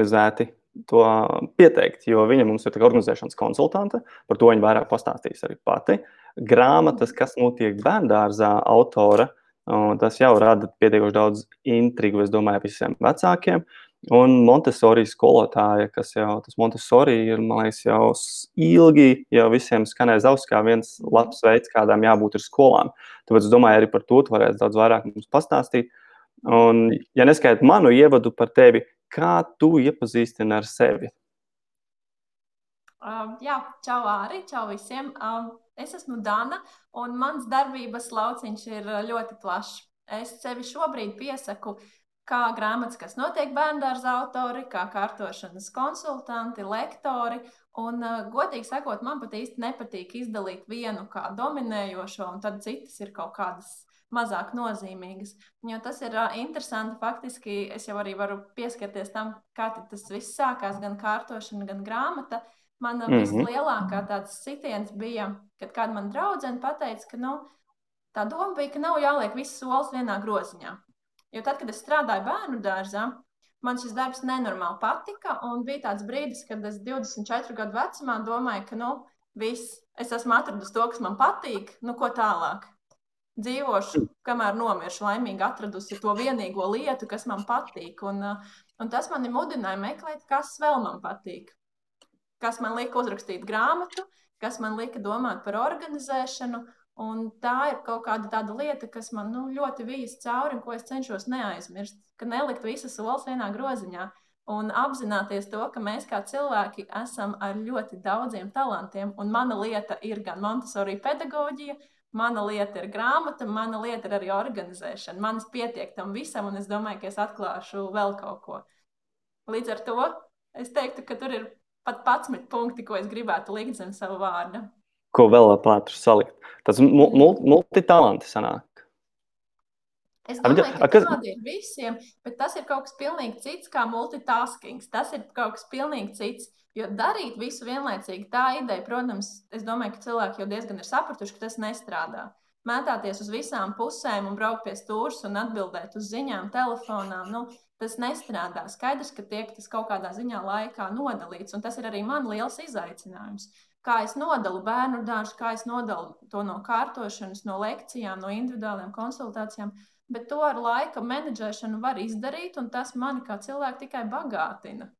organizēti to pieteikt, jo viņa mums ir organizēšanas konsultante. Par to viņa vairāk pastāstīs arī pati. Grāmatas, kas notiek bērngārzā, autora, tas jau rada pietiekoši daudz intrigu, es domāju, visiem vecākiem. Un Montesori skolotāja, kas jau tas Montesori ir, man liekas, jau ilgi jau visiem skanēja zavs kā viens labs veids, kādām jābūt ir skolām. Tāpēc es domāju, arī par to tu varēsi daudz vairāk mums pastāstīt. Un, ja neskaidrs manu ievadu par tevi, kā tu iepazīstini ar sevi? Uh, jā, čau arī, čau visiem. Uh, es esmu Dana, un mans darbības lauciņš ir ļoti plašs. Es sevi šobrīd piesaku kā grāmatas, kas notiek bērngārza autori, kā kārtošanas konsultanti, lektori. Un, uh, godīgi sakot, man pat īsti nepatīk izdalīt vienu kā dominējošo, un tad citas ir kaut kādas mazāk nozīmīgas. Jo tas ir uh, interesanti. Faktiski es jau arī varu pieskarties tam, kā tas viss sākās, gan kārtošana, gan grāmata. Mana mm -hmm. vislielākā tāds sitiens bija, kad kāda man draudzene pateica, ka nu, tā doma bija, ka nav jāliek visas solis vienā groziņā. Jo tad, kad es strādāju bērnu dārzā, man šis darbs nenormāli patika. Un bija tāds brīdis, kad es 24 gadu vecumā domāju, ka nu, viss, es esmu atradusi to, kas man patīk, nu ko tālāk dzīvošu, kamēr nomiršu, laimīgi atradusi to vienīgo lietu, kas man patīk. Un, uh, un tas mani mudināja meklēt, kas vēl man patīk. Kas man lika uzrakstīt grāmatu, kas man lika domāt par organizēšanu. Un tā ir kaut kāda tāda lieta, kas man nu, ļoti vijas cauri un ko es cenšos neaizmirst. Ka nelikt visas solis vienā groziņā un apzināties to, ka mēs kā cilvēki esam ar ļoti daudziem talantiem. Un mana lieta ir gan Montesori pedagoģija, Mana lieta ir grāmata, mana lieta ir arī organizēšana. Manis pietiek tam visam, un es domāju, ka es atklāšu vēl kaut ko. Līdz ar to es teiktu, ka tur ir pat 11 punkti, ko es gribētu likt zem sava vārda. Ko vēl plānu salikt? Tas mul multitalanti sanāk. Es domāju, ka tādi ir visiem, bet tas ir kaut kas pilnīgi cits kā multitasking. Tas ir kaut kas pilnīgi cits. Jo darīt visu vienlaicīgi, tā ideja, protams, es domāju, ka cilvēki jau diezgan ir sapratuši, ka tas nestrādā. Mētāties uz visām pusēm un braukt pie stūres un atbildēt uz ziņām, telefonā, nu, tas nestrādā. Skaidrs, ka tiek tas kaut kādā ziņā laikā nodalīts, un tas ir arī man liels izaicinājums. Kā es nodalu bērnu dārzu, kā es nodalu to no kārtošanas, no lekcijām, no individuālām konsultācijām. Bet to ar laika menedžēšanu var izdarīt, un tas mani kā cilvēku tikai bagātina.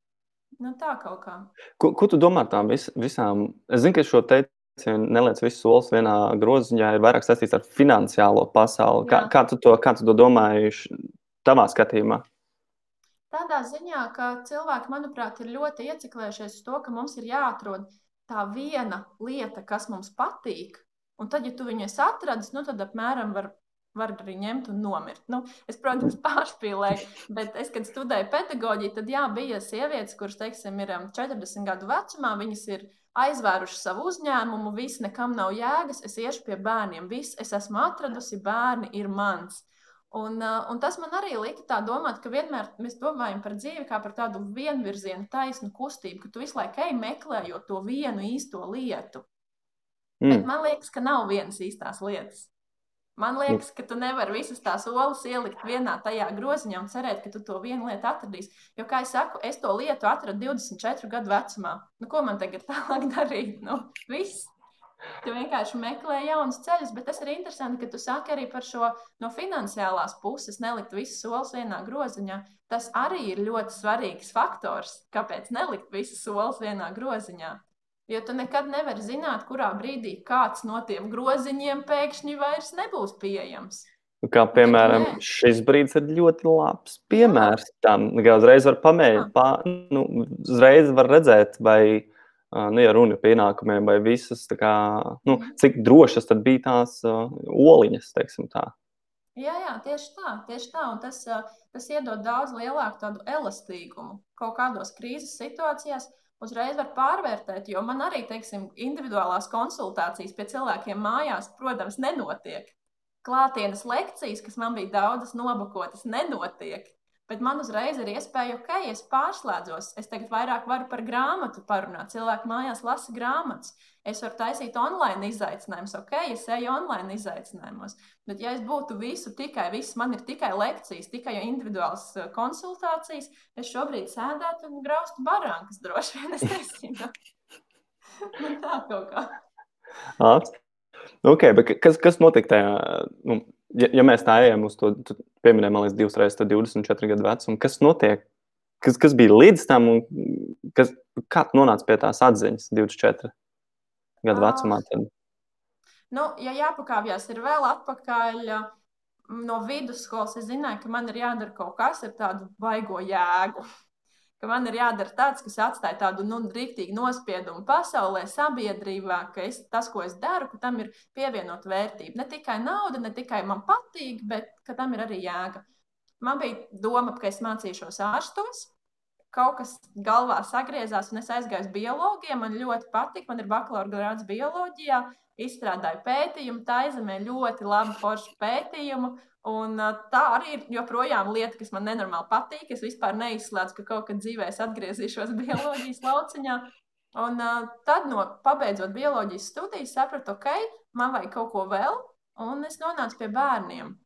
Nu, tā kaut kā. Ko, ko tu domā par tām vis, visām? Es zinu, ka šo teicienu neliec visus solis vienā groziņā, ir vairāk saistīts ar finansiālo pasauli. Kā, kā, tu to, kā tu to domāji tavā skatījumā? Tādā ziņā, ka cilvēki, manuprāt, ir ļoti ieciklējušies uz to, ka mums ir jāatrod tā viena lieta, kas mums patīk. Un tad, ja tu viņu esi atradis, nu, tad apmēram var var arī ņemt un nomirt. Nu, es, protams, pārspīlēju, bet es, kad studēju pedagoģiju, tad jā, bija sievietes, kuras, teiksim, ir 40 um, gadu vecumā, viņas ir aizvērušas savu uzņēmumu, viss nekam nav jēgas, es iešu pie bērniem, viss es esmu atradusi, bērni ir mans. Un, uh, un tas man arī lika tā domāt, ka vienmēr mēs domājam par dzīvi kā par tādu vienvirzienu, taisnu kustību, ka tu visu laiku ej meklējot to vienu īsto lietu. Mm. Bet man liekas, ka nav vienas īstās lietas. Man nu. liekas, ka tu nevari visas tās olas ielikt vienā tajā groziņā un cerēt, ka tu to vienu lietu atradīsi. Jo, kā jau saku, es to lietu atradu 24 gadu vecumā. Nu, ko man tagad tālāk darīt? Nu, viss. Tu vienkārši meklē jaunus ceļus, bet tas ir interesanti, ka tu saki arī par šo no finansiālās puses, nelikt visus solis vienā groziņā. Tas arī ir ļoti svarīgs faktors, kāpēc nelikt visus solis vienā groziņā. Jo tu nekad nevari zināt, kurā brīdī kāds no tiem groziņiem pēkšņi vairs nebūs pieejams. Nu, kā piemēram, šis brīdis ir ļoti labs piemērs tam. Kā uzreiz var pamēģināt, pā, nu, uzreiz var redzēt, vai, nu, ja runa par ienākumiem, vai visas, kā, nu, mhm. cik drošas bija tās uh, oliņas, teiksim tā. Jā, jā, tieši tā, tieši tā. Un tas, tas iedod daudz lielāku tādu elastīgumu kaut kādos krīzes situācijās uzreiz var pārvērtēt, jo man arī, teiksim, individuālās konsultācijas pie cilvēkiem mājās, protams, nenotiek. Klātienes lekcijas, kas man bija daudzas nobukotas, nenotiek. Bet man uzreiz ir iespēja, ok, es pārslēdzos. Es tagad vairāk varu par grāmatu parunāt. Cilvēki mājās lasa grāmatas. Es varu taisīt online izaicinājumus, ok, es eju online izaicinājumos. Bet, ja es būtu visu tikai, viss man ir tikai lekcijas, tikai individuālas eh, konsultācijas, es šobrīd sēdētu un graustu barānkas droši vien. Es nezinu. Tā kaut kā. Āc. Okay, kas, kas notika tajā? Nu, ja, ja mēs tā ejam uz to, tu pieminēji, man liekas, divas reizes 24 gadu vecumu, kas notiek? Kas, kas bija līdz tam, un kas, kā tu nonāci pie tās atziņas 24 gadu vecumā? Tad? Nu, ja jāpakāpjas, ir vēl atpakaļ. No vidusskolas es zināju, ka man ir jādara kaut kas ar tādu baigo jēgu ka man ir jādara tāds, kas atstāja tādu nu, rīktīgu nospiedumu pasaulē, sabiedrībā, ka es, tas, ko es daru, ka tam ir pievienot vērtību. Ne tikai nauda, ne tikai man patīk, bet ka tam ir arī jēga. Man bija doma, ka es mācīšos ārstos. Kaut kas galvā sagriezās, un es aizgāju uz biologiju. Man ļoti patīk, man ir bakalaura grāds bioloģijā. Izstrādāju pētījumu, tā aizemē ļoti labu foršu pētījumu. Un, tā arī ir joprojām lieta, kas man nenormāli patīk. Es vispār neizslēdzu, ka kaut kad dzīvē es atgriezīšos bioloģijas lauciņā. Un, tad, no, pabeidzot bioloģijas studijas, sapratu, ok, man vajag kaut ko vēl, un es nonācu pie bērniem.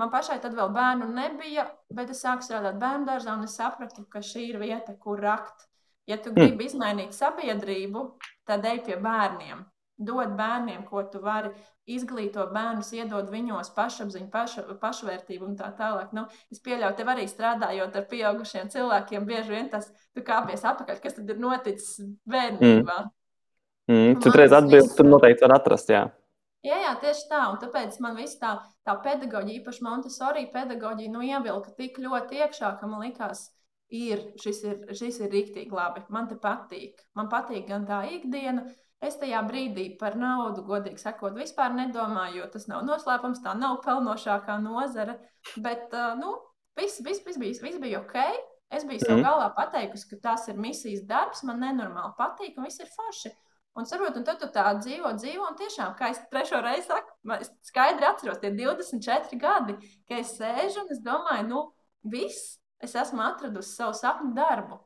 Man pašai tad vēl bērnu nebija, bet es sāku strādāt bērnu dārzā, un es sapratu, ka šī ir vieta, kur rakt. Ja tu gribi mm. izmainīt sabiedrību, tad ej pie bērniem dod bērniem, ko tu vari izglītot bērnus, iedod viņos pašapziņu, paša, pašvērtību un tā tālāk. Nu, es pieļauju, tev arī strādājot ar pieaugušiem cilvēkiem, bieži vien tas kāpjas atpakaļ, kas tad ir noticis bērnībā. Mm. Mm, Citreiz atbildi tur noteikti var atrast, jā. Jā, jā, tieši tā. Un tāpēc man viss tā, tā pedagoģija, īpaši Montesori pedagoģija, nu, ievilka tik ļoti iekšā, ka man likās, ir, šis ir, šis ir rīktīgi labi. Man te patīk. Man patīk gan tā ikdiena, Es tajā brīdī par naudu, godīgi sakot, vispār nedomāju, jo tas nav noslēpums, tā nav pelnošākā nozara. Bet nu, viss, viss, viss, bija, viss bija ok. Es biju sev mhm. galvā pateikusi, ka tas ir misijas darbs, man nenormāli patīk, un viss ir forši. Un, sarot, un tad tu tā dzīvo, dzīvo, un tiešām, kā es trešo reizi saku, es skaidri atceros, tie 24 gadi, ka es sēžu un es domāju, nu, viss, es esmu atradusi savu sapņu darbu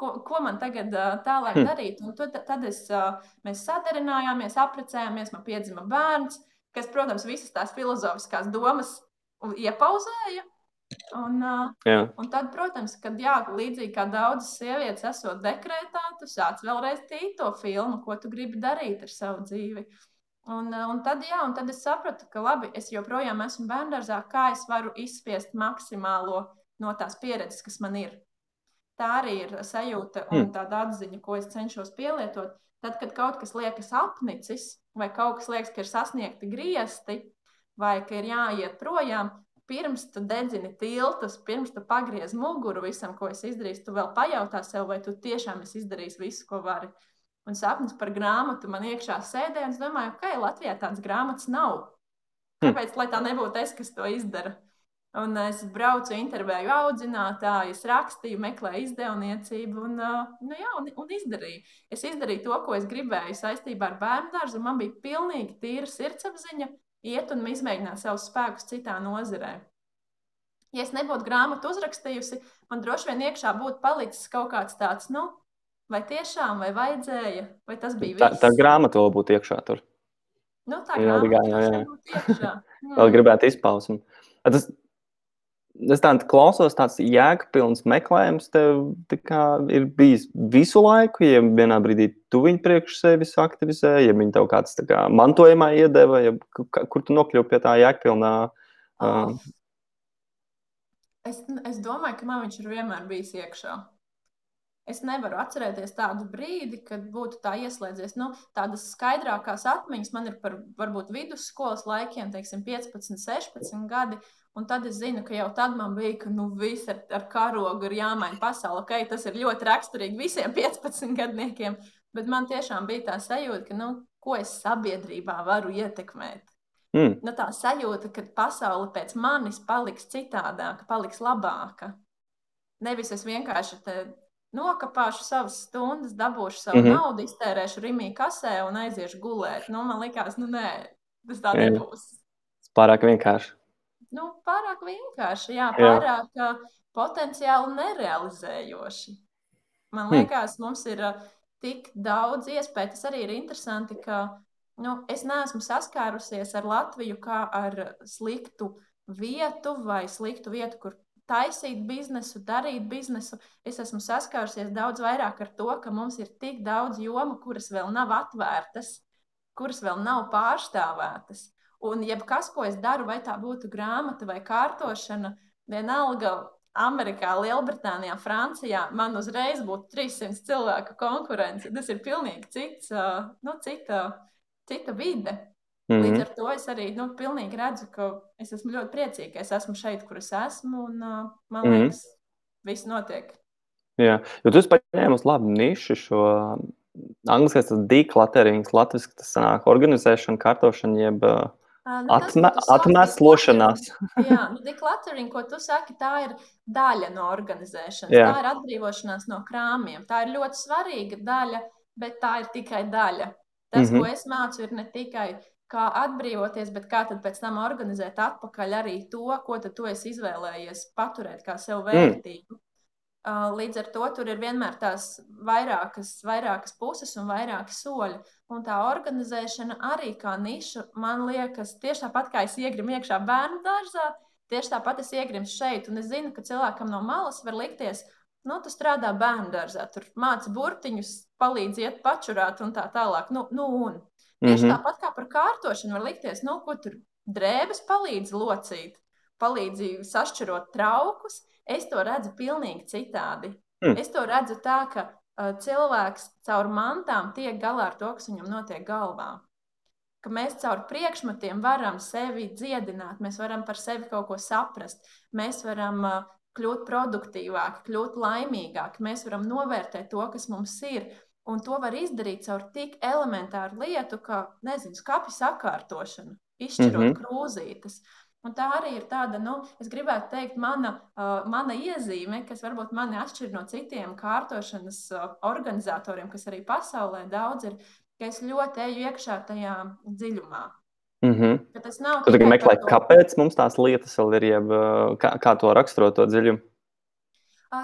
ko, ko man tagad uh, tālāk hm. darīt. Un tad, tad es, uh, mēs sadarinājāmies, apprecējāmies, man piedzima bērns, kas, protams, visas tās filozofiskās domas iepauzēja. Un, uh, un tad, protams, kad jā, līdzīgi kā daudzas sievietes, esot dekrētā, tu sāc vēlreiz tīt to filmu, ko tu gribi darīt ar savu dzīvi. Un, un, tad, jā, un tad es sapratu, ka labi, es joprojām esmu bērngārzā, kā es varu izspiest maksimālo no tās pieredzes, kas man ir. Tā arī ir sajūta un hmm. tāda atziņa, ko es cenšos pielietot. Tad, kad kaut kas liekas apnicis, vai kaut kas liekas, ka ir sasniegti griezti, vai ka ir jāiet projām, pirms tu dedzini tiltus, pirms tu pagriez muguru visam, ko es izdarīju, tu vēl pajautā sev, vai tu tiešām esi izdarījis visu, ko vari. Un sapnis par grāmatu man iekšā sēdēja, un es domāju, ka okay, Latvijā tādas grāmatas nav. Hmm. Kāpēc lai tā nebūtu es, kas to izdara? Un es braucu, intervēju audzinātāju, es rakstīju, meklēju izdevniecību un, nu, jā, un, un izdarīju. Es izdarīju to, ko es gribēju saistībā ar bērnu dārzu. Man bija pilnīgi tīra sirdsapziņa iet un izmēģināt savus spēkus citā nozarē. Ja es nebūtu grāmatu uzrakstījusi, man droši vien iekšā būtu palicis kaut kāds tāds, nu, vai tiešām, vai vajadzēja, vai tas bija viss. Tā, tā grāmata vēl būtu iekšā tur. Nu, tā jā, grāmata jā, jā. būtu iekšā. vēl gribētu izpausmu. Tas, es tādu klausos, tāds jēgpilns meklējums tev ir bijis visu laiku. Ja vienā brīdī tu viņu priekš sevis aktivizē, ja viņi tev kāds kā, mantojumā iedeva, ja, kur tu nokļuvi pie tā jēgpilnā. Uh... Es, es domāju, ka man viņš ir vienmēr bijis iekšā. Es nevaru atcerēties tādu brīdi, kad būtu tā ieslēdzies. Nu, tādas skaidrākās atmiņas man ir par varbūt vidusskolas laikiem, teiksim, 15, 16 gadi. Un tad es zinu, ka jau tad man bija, ka nu, viss ar, ar karogu ir jāmaina pasaule. Okay, tas ir ļoti raksturīgi visiem 15 gadniekiem. Bet man tiešām bija tā sajūta, ka nu, ko es sabiedrībā varu ietekmēt. Mm. Nu, tā sajūta, ka pasaule pēc manis paliks citādāka, paliks labāka. Nevis es vienkārši nokāpšu savas stundas, dabūšu savu mm -hmm. naudu, iztērēšu rīmī kasē un aiziešu gulēt. Nu, man liekas, nu nē, tas tā nebūs. Pārāk vienkārši. nu, pārāk vienkārši, jā, pārāk jā. potenciāli nerealizējoši. Man hmm. liekas, hmm. mums ir tik daudz iespēju. Tas arī ir interesanti, ka nu, es neesmu saskārusies ar Latviju kā ar sliktu vietu vai sliktu vietu, kur taisīt biznesu, darīt biznesu. Es esmu saskārusies daudz vairāk ar to, ka mums ir tik daudz jomu, kuras vēl nav atvērtas, kuras vēl nav pārstāvētas. Un jebkas, ko es daru, vai tā būtu grāmata vai kārtošana, vienalga Amerikā, Lielbritānijā, Francijā, man uzreiz būtu 300 cilvēku konkurence. Tas ir pilnīgi cits, nu, cita, cita vide. Mm -hmm. Līdz ar to es arī nu, redzu, ka es esmu ļoti priecīga, ka es esmu šeit, kur es esmu. Un, uh, man mm -hmm. liekas, viss notiek. Jā, jo tu paņēmi uz labu nišu šo angļuiski tas declutterings, latviešu tas sanāk organizēšana, kārtošana, jeb uh, nu, atme, atmeslošanās. Jā, nu, decluttering, ko tu saki, tā ir daļa no organizēšanas. Jā. Tā ir atbrīvošanās no krāmiem. Tā ir ļoti svarīga daļa, bet tā ir tikai daļa. Tas, mm -hmm. ko es mācu, ir ne tikai kā atbrīvoties, bet kā tad pēc tam organizēt atpakaļ arī to, ko tu esi izvēlējies paturēt kā sev vērtību. Mm. Līdz ar to tur ir vienmēr tās vairākas, vairākas puses un vairāki soļi. Un tā organizēšana arī kā niša, man liekas, tieši tāpat kā es iegrimu iekšā bērnu dārzā, tieši tāpat es iegrimu šeit. Un es zinu, ka cilvēkam no malas var likties, nu, tu strādā bērnu dārzā, tur māci burtiņus, palīdz iet pačurāt un tā tālāk. Nu, nu un. Tieši mm -hmm. tāpat kā par kārtošanu var likties, nu, ko tur drēbes palīdz locīt, palīdz sašķirot traukus. Es to redzu pilnīgi citādi. Mm. Es to redzu tā, ka uh, cilvēks caur mantām tiek galā ar to, kas viņam notiek galvā. Ka mēs caur priekšmetiem varam sevi dziedināt, mēs varam par sevi kaut ko saprast, mēs varam uh, kļūt produktīvāki, kļūt laimīgāki, mēs varam novērtēt to, kas mums ir. Un to var izdarīt caur tik elementāru lietu, kā, nezinu, skāpju sakārtošanu, izšķirot mm -hmm. krūzītes. Un tā arī ir tāda, nu, es gribētu teikt, mana, uh, mana iezīme, kas varbūt mani atšķir no citiem kārtošanas uh, organizatoriem, kas arī pasaulē daudz ir, ka es ļoti eju iekšā tajā dziļumā. Mm -hmm. Tas nav tikai tāds, meklēt, to... kāpēc mums tās lietas vēl ir, jeb kā, kā to raksturot, to dziļumu.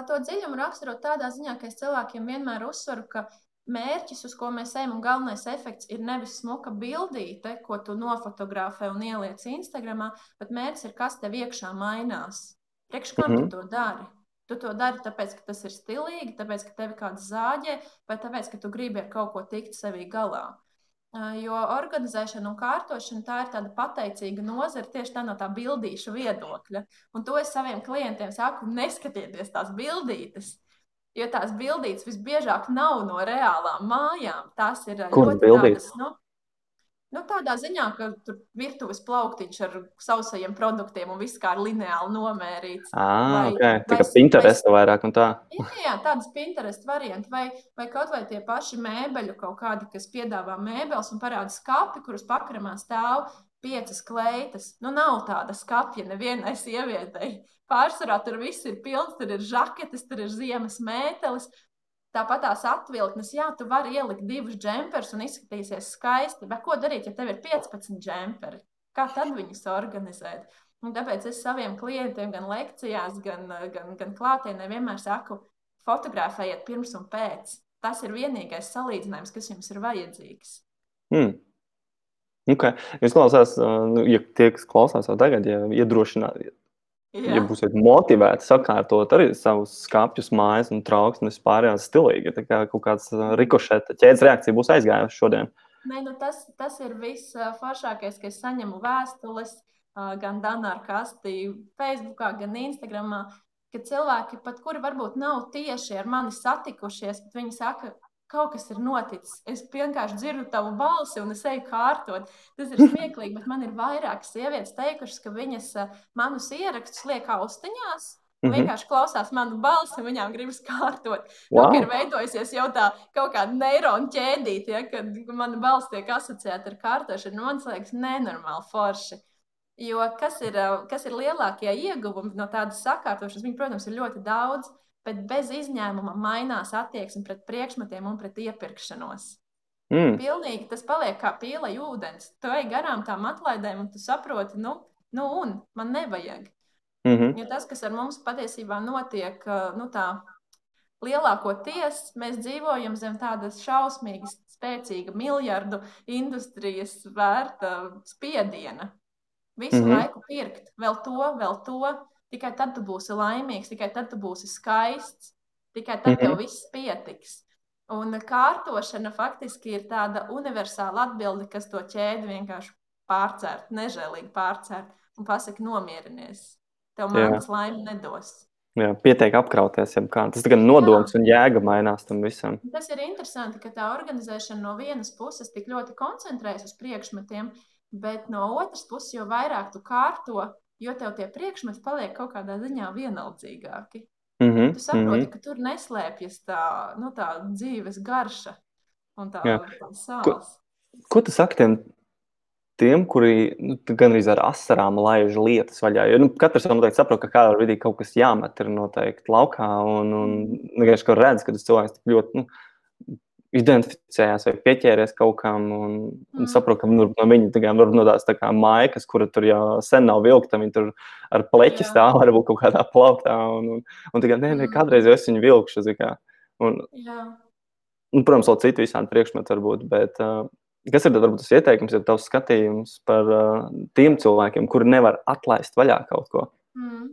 To dziļumu raksturot tādā ziņā, ka es cilvēkiem vienmēr uzsveru, ka mērķis, uz ko mēs ejam, un galvenais efekts ir nevis smuka bildīte, ko tu nofotografē un ieliec Instagram, bet mērķis ir, kas tev iekšā mainās. Priekš kam mm -hmm. tu to dari? Tu to dari tāpēc, ka tas ir stilīgi, tāpēc, ka tevi kāds zāģē, vai tāpēc, ka tu gribi ar kaut ko tikt sevī galā. Jo organizēšana un kārtošana tā ir tāda pateicīga nozara tieši tā no tā bildīšu viedokļa. Un to es saviem klientiem saku, neskatieties tās bildītes. Jo tās bildītas visbiežāk nav no reālām mājām. Tās ir Kur ļoti tādas. Nu, Nu, tādā ziņā, ka tur virtuves plauktiņš ar sausajiem produktiem un viss kā lineāli nomērīts. Ah, vai, okay. Tā kā Pinterest vai, vairāk un tā. Jā, jā tādas Pinterest varianti. Vai, vai kaut vai tie paši mēbeļu kaut kādi, kas piedāvā mēbeles un parāda skapi, kurus pakramā stāv piecas kleitas. Nu, nav tāda skapja nevienai sievietei. Pārsvarā tur viss ir pilns, tur ir žaketes, tur ir ziemas mētelis. Tāpat tās atvilktnes, jā, tu vari ielikt divus džemperus un izskatīsies skaisti. Bet ko darīt, ja tev ir 15 džemperi? Kā tad viņus organizēt? Un tāpēc es saviem klientiem, gan lekcijās, gan, gan, gan klātienē, vienmēr saku, fotografējiet pirms un pēc. Tas ir vienīgais salīdzinājums, kas jums ir vajadzīgs. Hmm. Okay. Es klausās, nu, ja tie, kas klausās jau tagad, ja iedrošināt, Jā. ja būsiet motivēti sakārtot arī savus skāpjus, mājas un trauksmes pārējās stilīgi, tā kā kaut kāds rikošeta ķēdes reakcija būs aizgājusi šodien. Nē, nu tas, tas ir viss foršākais, ka es saņemu vēstules gan Danāra kastī, Facebookā, gan Instagramā, ka cilvēki, pat kuri varbūt nav tieši ar mani satikušies, bet viņi saka, kaut kas ir noticis. Es vienkārši dzirdu tavu balsi un es eju kārtot. Tas ir smieklīgi, bet man ir vairākas sievietes teikušas, ka viņas eh, manus ierakstus liek austiņās. Mm -hmm. Vienkārši klausās manu balsi, un viņām gribas kārtot. Wow. Nu, ir veidojusies jau tā kaut kāda neironu ķēdīte, ja, kad mana balss tiek asociēta ar kārtošanu. Man liekas, nenormāli forši. Jo kas ir, eh, kas ir lielākie ieguvumi no tādas sakārtošanas? Viņi, protams, ir ļoti daudz bet bez izņēmuma mainās attieksme pret priekšmetiem un pret iepirkšanos. Mm. Pilnīgi tas paliek kā pīlai ūdens. Tu ej garām tām atlaidēm, un tu saproti, nu, Nu, un man nevajag. Mm -hmm. Jo tas, kas ar mums patiesībā notiek, nu, tā lielākoties mēs dzīvojam zem tādas šausmīgas, spēcīga miljardu industrijas vērta spiediena. Visu mm. -hmm. laiku pirkt, vēl to, vēl to. Tikai tad tu būsi laimīgs, tikai tad tu būsi skaists, tikai tad tev viss pietiks. Un kārtošana faktiski ir tāda universāla atbilde, kas to ķēdi vienkārši pārcērt, nežēlīgi pārcērt un pasaka, nomierinies. Tev Jā. mantas laimi nedos. Jā, pietiek apkrauties, jau kā. Tas tikai nodoms un jēga mainās tam visam. Tas ir interesanti, ka tā organizēšana no vienas puses tik ļoti koncentrējas uz priekšmetiem, bet no otras puses, jo vairāk tu kārto, jo tev tie priekšmeti paliek kaut kādā ziņā vienaldzīgāki. Mm -hmm. Tu saproti, ka tur neslēpjas tā, nu, tā dzīves garša un tā, Jā. tā sāls. Ko tu saki tiem, tiem kuri nu, gan arī ar asarām laiž lietas vaļā? Jo nu, katrs jau noteikti saprot, ka kādā brīdī kaut kas jāmet ir noteikti laukā, un, un vienkārši ka redz, ka tas cilvēks tik ļoti nu, identificējās vai pieķēries kaut kam, un, un Mhm. saprot, ka nu, no viņa tikai var no tās tā kā maikas, kura tur jau sen nav vilkta, viņa tur ar pleķi stāv varbūt kaut kādā plauktā, un, un, un tikai, nē, nē, Mhm. kādreiz es viņu vilkšu, zini kā. Un, Jā. Un, protams, vēl citu visādi priekšmetu varbūt, bet uh, kas ir tad, varbūt tas ieteikums, ir tavs skatījums par uh, tiem cilvēkiem, kuri nevar atlaist vaļā kaut ko? Mm.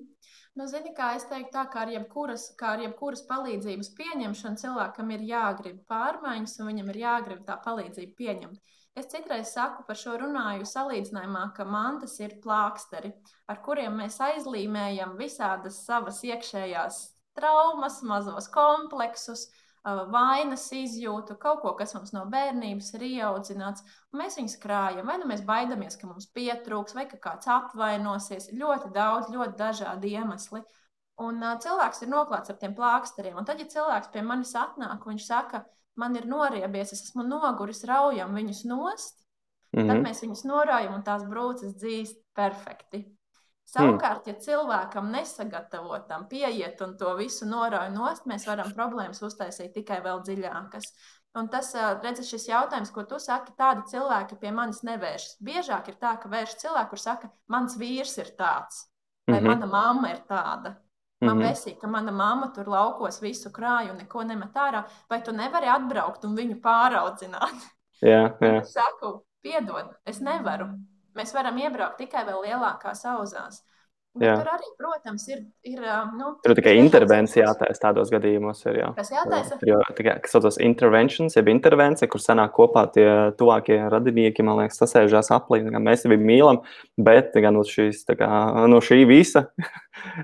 Nu, zini, kā es teiktu, tā kā ar jebkuras, kā ar jebkuras palīdzības pieņemšanu cilvēkam ir jāgrib pārmaiņas, un viņam ir jāgrib tā palīdzību pieņemt. Es citreiz saku par šo runāju salīdzinājumā, ka mantas ir plāksteri, ar kuriem mēs aizlīmējam visādas savas iekšējās traumas, mazos kompleksus, uh, vainas izjūtu, kaut ko, kas mums no bērnības ir ieaudzināts. Mēs viņus krājam, vai nu mēs baidamies, ka mums pietrūks, vai ka kāds apvainosies. Ļoti daudz, ļoti dažādi iemesli. Un uh, cilvēks ir noklāts ar tiem plāksteriem. Un tad, ja cilvēks pie manis atnāk, viņš saka, man ir noriebies, es esmu noguris, raujam viņus nost, Mm tad -hmm. mēs viņus noraujam un tās brūces dzīst perfekti. Savukārt, ja cilvēkam nesagatavotam pieiet un to visu norauj nost, mēs varam problēmas uztaisīt tikai vēl dziļākas. Un tas, redzat, šis jautājums, ko tu saki, tādi cilvēki pie manis nevēršas. Biežāk ir tā, ka vērš cilvēki, kur saka, mans vīrs ir tāds, vai Mhm. mana mamma ir tāda. Man Mhm. besīk, ka mana mamma tur laukos visu krāju un neko nemet ārā, vai tu nevari atbraukt un viņu pāraudzināt? Jā, jā. Es saku, piedod, es nevaru. Mēs varam iebraukt tikai vēl lielākās auzās. Tur arī, protams, ir. ir ā, nu, Tur tikai intervencija jātaisa tādos gadījumos. Ir, jā. Kas jātaisa? Jau tikai, kas saucas interventions, jeb intervencija, kur sanāk kopā tie tuvākie radinieki, man liekas, sasēžās aplī. Mēs viņu mīlam, bet kā no, šīs, kā, no šī visa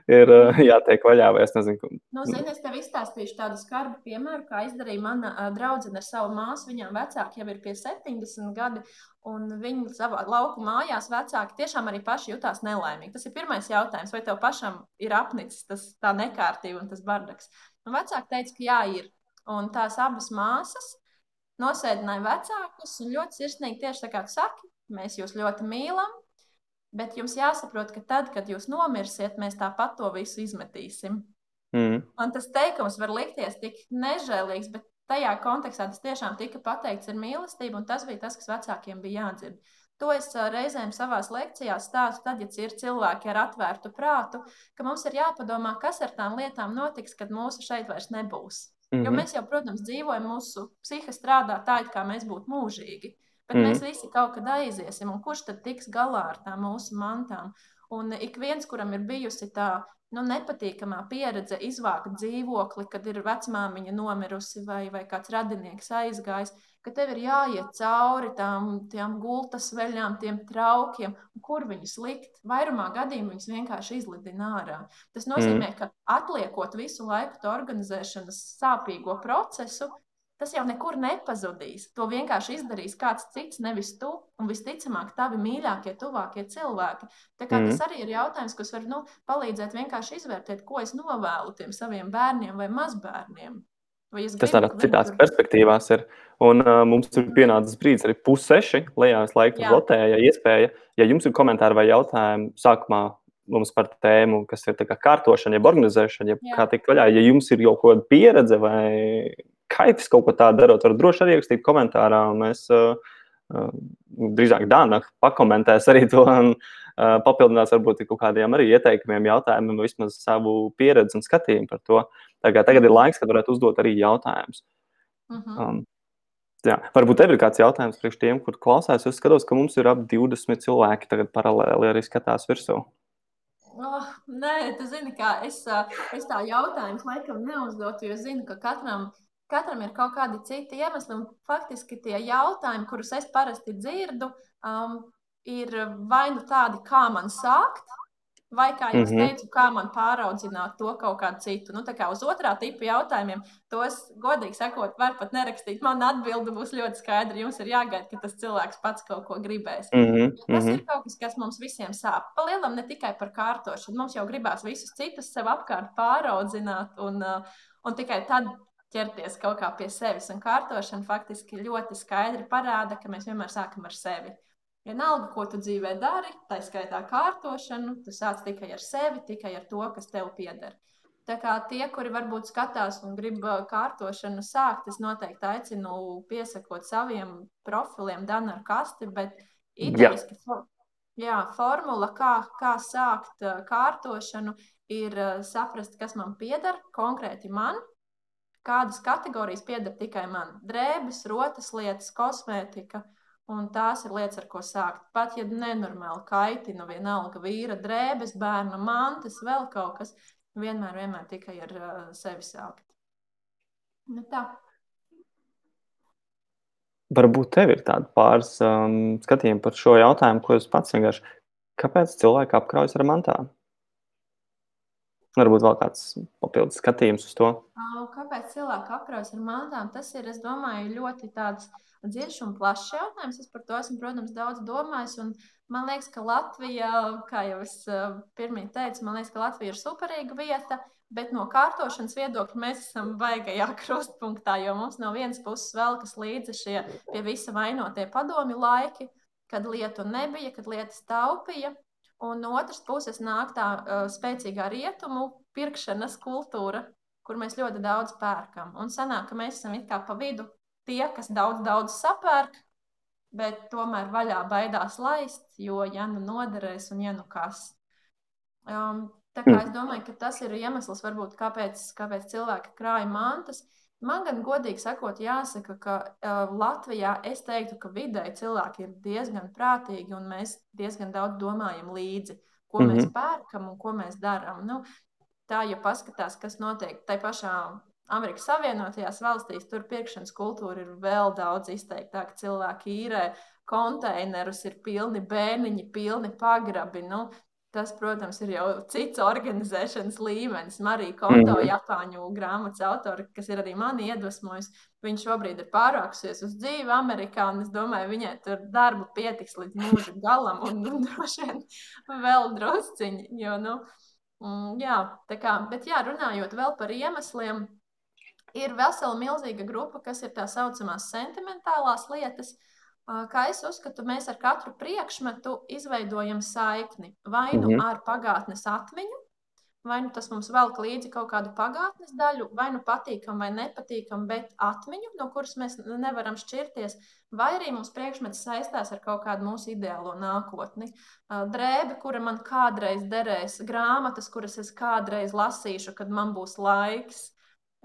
ir ā, jātiek vaļā. Vai es nezinu, ko- Nu, zini, es tev izstāstīšu tādu skarbu piemēru, kā izdarīja mana ā, draudzene ar savu māsu. Viņām vecāki jau ir pie 70 gadi, un viņi savā lauku mājās vecāki tiešām arī paši jutās nelaimīgi. Tas ir pirmais jautājums, vai tev pašam ir apnicis tas tā nekārtība un tas bardaks. Un vecāki teica, ka jā, ir. Un tās abas māsas nosēdināja vecākus un ļoti sirsnīgi tieši tā kā tu saki, mēs jūs ļoti mīlam. Bet jums jāsaprot, ka tad, kad jūs nomirsiet, mēs tāpat to visu izmetīsim. Mm. Man tas teikums var likties tik nežēlīgs, bet tajā kontekstā tas tiešām tika pateikts ar mīlestību, un tas bija tas, kas vecākiem bija jādzird. To es reizēm savā lekcijās stāstu, tad, ja ir cilvēki ar atvērtu prātu, ka mums ir jāpadomā, kas ar tām lietām notiks, kad mūsu šeit vairs nebūs. Jo Mhm. mēs jau, protams, dzīvojam, mūsu psihe strādā tā, it kā mēs būtu mūžīgi. Bet Mhm. mēs visi kaut kad aiziesim, un kurš tad tiks galā ar tām mūsu mantām? Un ik viens, kuram ir bijusi tā nu, nepatīkamā pieredze, izvākt dzīvokli, kad ir vecmāmiņa nomirusi vai, vai kāds radinieks aizgājis, ka tev ir jāiet cauri tām, tām gultas veļām, tiem traukiem, kur viņus likt. Vairumā gadījumā viņus vienkārši izlidina ārā. Tas nozīmē, mm. ka atliekot visu laiku to organizēšanas sāpīgo procesu, tas jau nekur nepazudīs. To vienkārši izdarīs kāds cits, nevis tu, un visticamāk, tavi mīļākie, tuvākie cilvēki. Tā kā mm. tas arī ir jautājums, kas var nu, palīdzēt vienkārši izvērtēt, ko es novēlu tiem saviem bērniem vai mazbērniem. Vai es Tas gribu, tādā citās tur- perspektīvās ir. Un uh, mums ir pienācis brīdis, arī pusseši, lejā es laiku Jā. votēju, ja iespēja. Ja jums ir komentāri vai jautājumi sākumā mums par tēmu, kas ir kā kārtošana, jeb organizēšana, jeb Jā. kā tikt vaļā, ja jums ir kaut kāda pieredze vai kaitis kaut ko tādu darot, varat droši arī ierakstīt komentārā, un mēs uh, drīzāk Dāna pakomentēs arī to un papildinās varbūt kaut kādiem arī ieteikumiem, jautājumiem, vismaz savu pieredzi un skatījumu par to. Tagad, tagad ir laiks, kad varētu uzdot arī jautājumus. Uh mhm. -huh. um, jā. Varbūt tev ir kāds jautājums priekš tiem, kur klausās. Es skatos, ka mums ir ap 20 cilvēki tagad paralēli arī skatās virsū. Oh, nē, tu zini, kā es, es tā jautājumu laikam neuzdotu, jo zinu, ka katram, katram ir kaut kādi citi iemesli. Un faktiski tie jautājumi, kurus es parasti dzirdu, um, ir vai nu tādi, kā man sākt, Vai, kā jau mm -hmm. teicu, kā man pāraudzināt to kaut kādu citu. Nu, kā uz otrā tipa jautājumiem, tos, godīgi sakot, var pat nerakstīt. Man atbilde būs ļoti skaidra. Jums ir jāgaida, ka tas cilvēks pats kaut ko gribēs. Mm -hmm. Tas mm -hmm. ir kaut kas, kas mums visiem sāp. Palielam ne tikai par kārtošanu. Mums jau gribās visus citus sev apkārt pāraudzināt un, uh, un tikai tad ķerties kaut kā pie sevis. Un kārtošana faktiski ļoti skaidri parāda, ka mēs vienmēr sākam ar sevi. Vienalga, ko tu dzīvē dari, tā skaitā kārtošanu, tu sāc tikai ar sevi, tikai ar to, kas tev pieder. Tā kā tie, kuri varbūt skatās un grib kārtošanu sākt, es noteikti aicinu piesakot saviem profiliem Dana ar kasti, bet idejiski jā. Jā, formula, kā, kā sākt kārtošanu, ir saprast, kas man pieder, konkrēti man, kādas kategorijas pieder tikai man. Drēbes, rotas lietas, kosmētika – Un tās ir lietas, ar ko sākt. Pat ja nenormāli kaitina, vienalga vīra drēbes, bērna mantas, vēl kaut kas, vienmēr, vienmēr tikai ar uh, sevi sākt. Nu, tā. Varbūt tev ir tādi pāris um, skatījumi par šo jautājumu, ko es pats vienkārši. Kāpēc cilvēki apkraujas ar mantām? Varbūt vēl kāds papildus skatījums uz to. Kāpēc cilvēki apkraujas ar mantām? Tas ir, es domāju, ļoti tāds dziļš un plašs jautājums. Es par to esmu, protams, daudz domājis. Man liekas, ka Latvija, kā jau es pirmie teicu, man liekas, ka Latvija ir superīga vieta. Bet no kārtošanas viedokļa mēs esam baigajā krustpunktā, jo mums no vienas puses velkas līdzi šie pie visa vainotie padomi laiki, kad lietu nebija, kad lietas taupīja. Un no otras puses nāk tā uh, spēcīgā rietumu pirkšanas kultūra, kur mēs ļoti daudz pērkam. Un sanāk, ka mēs esam it kā pa vidu tie, kas daudz, daudz sapērk, bet tomēr vaļā baidās laist, jo ja nu noderēs un ja nu kas. Um, tā kā es domāju, ka tas ir iemesls, varbūt, kāpēc, kāpēc cilvēki krāja mantas. Man gan godīgi sakot, jāsaka, ka uh, Latvijā es teiktu, ka vidēji cilvēki ir diezgan prātīgi un mēs diezgan daudz domājam līdzi, ko mm -hmm. mēs pērkam un ko mēs darām. Nu, tā, ja paskatās, kas notiek tajā pašā Amerikas Savienotajās valstīs tur pirkšanas kultūra ir vēl daudz izteiktāka. Cilvēki īrē konteinerus, ir pilni bērniņi, pilni pagrabi. Nu, tas, protams, ir jau cits organizēšanas līmenis. Marija Konto, mm. Japāņu grāmatas autora, kas ir arī mani iedvesmojis, viņš šobrīd ir pārākusies uz dzīvi Amerikā, es domāju, viņai tur darbu pietiks līdz mūža galam, un, un droši vien vēl drusciņi. Jo, nu, mm, jā, tā kā, bet jā, runājot vēl par iemesliem, ir vesela milzīga grupa, kas ir tā saucamās sentimentālās lietas. Kā es uzskatu, mēs ar katru priekšmetu izveidojam saikni vai nu -hmm. ar pagātnes atmiņu, vai nu tas mums velk līdzi kaut kādu pagātnes daļu, vai nu patīkam vai nepatīkam, bet atmiņu, no kuras mēs nevaram šķirties, vai arī mums priekšmets saistās ar kaut kādu mūsu ideālo nākotni. Drēbe, kura man kādreiz derēs, grāmatas, kuras es kādreiz lasīšu, kad man būs laiks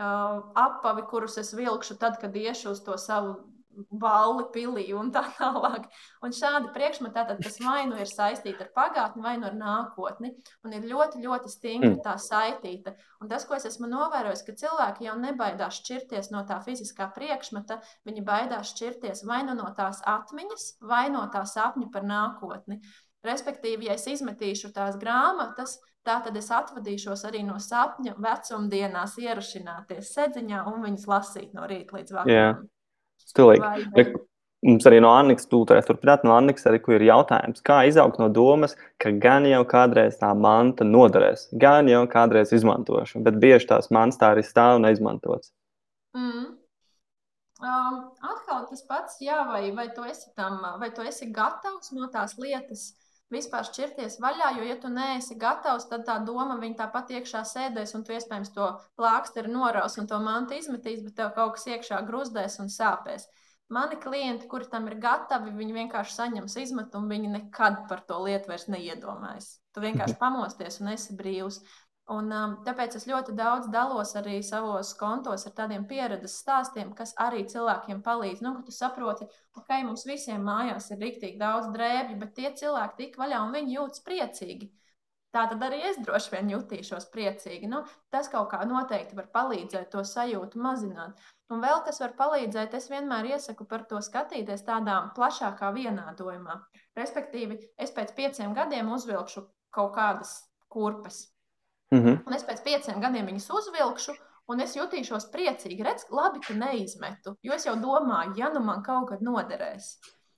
apavi, kurus es vilkšu tad, kad iešu uz to savu balli, pilī un tā tālāk. Un šādi priekšmeti, tātad tas vai nu ir saistīti ar pagātni, vai nu ar nākotni, un ir ļoti, ļoti stingri mm. tā saitīta. Un tas, ko es esmu novērojis, ka cilvēki jau nebaidās šķirties no tā fiziskā priekšmeta, viņi baidās šķirties vai nu no tās atmiņas, vai no tā sapņa par nākotni. Respektīvi, ja es izmetīšu tās grāmatas, Tā tad es atvadīšos arī no sapņa vecumdienās, ierašināties sēdziņā un viņas lasīt no rīta līdz vakaram. Stilīgi. Vai... Mums arī no Annikas tūlīt turpināt, no Annikas arī ir jautājums, kā izaugt no domas, ka gan jau kādreiz tā manta noderēs, gan jau kādreiz izmantošu, bet bieži tās mantas tā arī stāv un neizmantots. Mm. Um, atkal tas pats, jā, vai, vai, tu esi tam, vai tu esi gatavs no tās lietas vispār šķirties vaļā, jo, ja tu neesi gatavs, tad tā doma viņa tāpat iekšā sēdēs, un tu iespējams to plāksteri noraus un to mantu izmetīs, bet tev kaut kas iekšā gruzdēs un sāpēs. Mani klienti, kuri tam ir gatavi, viņi vienkārši saņems izmetumu, viņi nekad par to lietu vairs neiedomājas. Tu vienkārši pamosties un esi brīvs. Un, um, tāpēc es ļoti daudz dalos arī savos kontos ar tādiem pieredzes stāstiem, kas arī cilvēkiem palīdz. Nu, tu saproti, ka okay, mums visiem mājās ir rīktīgi daudz drēbju, bet tie cilvēki tik vaļā un viņi jūtas priecīgi. Tā tad arī es droši vien jutīšos priecīgi. Nu, tas kaut kā noteikti var palīdzēt to sajūtu mazināt. Un vēl kas var palīdzēt, es vienmēr iesaku par to skatīties tādā plašākā vienādojumā. Respektīvi, es pēc pieciem gadiem uzvilkšu kaut kādas kurpes. Mm -hmm. Un es pēc pieciem gadiem viņas uzvilkšu, un es jutīšos priecīgi. Redz, labi, ka neizmetu, jo es jau domāju, ja nu man kaut kad noderēs.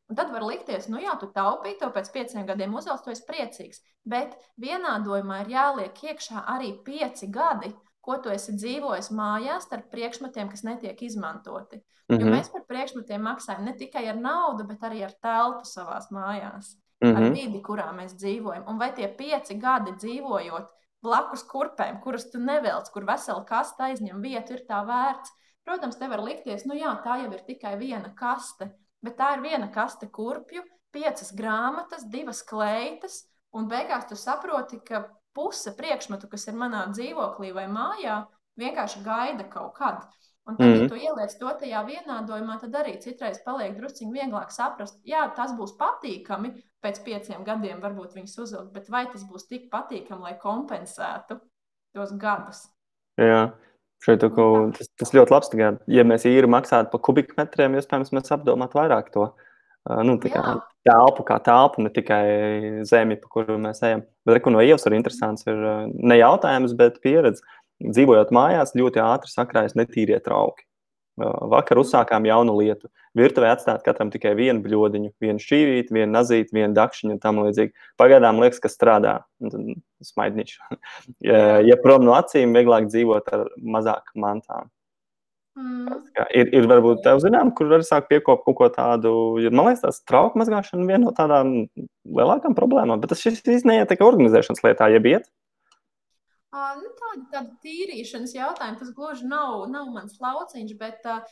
Un tad var likties, nu jā, tu taupīji, to pēc pieciem gadiem uzvelc, tu esi priecīgs. Bet vienādojumā ir jāliek iekšā arī pieci gadi, ko tu esi dzīvojis mājās ar priekšmetiem, kas netiek izmantoti. Mm -hmm. Jo mhm. mēs par priekšmetiem maksājam ne tikai ar naudu, bet arī ar telpu savā mājās, mm -hmm. ar mhm. vidi, kurā mēs dzīvojam. Un vai tie pieci gadi dzīvojot blakus kurpēm, kuras tu nevelc, kur vesela kasta aizņem vietu, ir tā vērts? Protams, te var likties, nu jā, tā jau ir tikai viena kaste bet tā ir viena kaste kurpju, piecas grāmatas, divas kleitas, un beigās tu saproti, ka puse priekšmetu, kas ir manā dzīvoklī vai mājā, vienkārši gaida kaut kad. Un tad, mm ja mhm. tu ieliec to tajā vienādojumā, tad arī citreiz paliek drusciņi vieglāk saprast, jā, tas būs patīkami pēc pieciem gadiem, varbūt viņas uzvilkt, bet vai tas būs tik patīkami, lai kompensētu tos gadus? Jā, Šeit kaut, tas, tas ļoti labs. Tagad, ja mēs īri maksātu par kubikmetriem, iespējams, mēs apdomātu vairāk to nu, kā, telpu, kā telpu, ne tikai zemi, pa kuru mēs ejam. Bet reku, no ievas arī interesants ir ne jautājums, bet pieredze. Dzīvojot mājās, ļoti ātri sakrājas netīrie trauki. Vakar uzsākām jaunu lietu. Virtuvē atstāt katram tikai vienu bļodiņu, vienu šķīvīti, vienu nazīti, vienu dakšiņu un tam līdzīgi. Pagaidām liekas, ka strādā. Smaidniņš. ja, ja prom no acīm, vieglāk dzīvot ar mazāk mantām. Mm. Ir, ir varbūt tev zinām, kur var sākt piekopt kaut ko tādu. Ir, man liekas, tas trauku mazgāšana viena no tādām lielākām problēmām. Bet tas šis neiet tikai organizēšanas lietā, ja iet. Uh, nu, tāda, tāda tīrīšanas jautājuma, tas gluži nav, nav mans lauciņš, bet uh,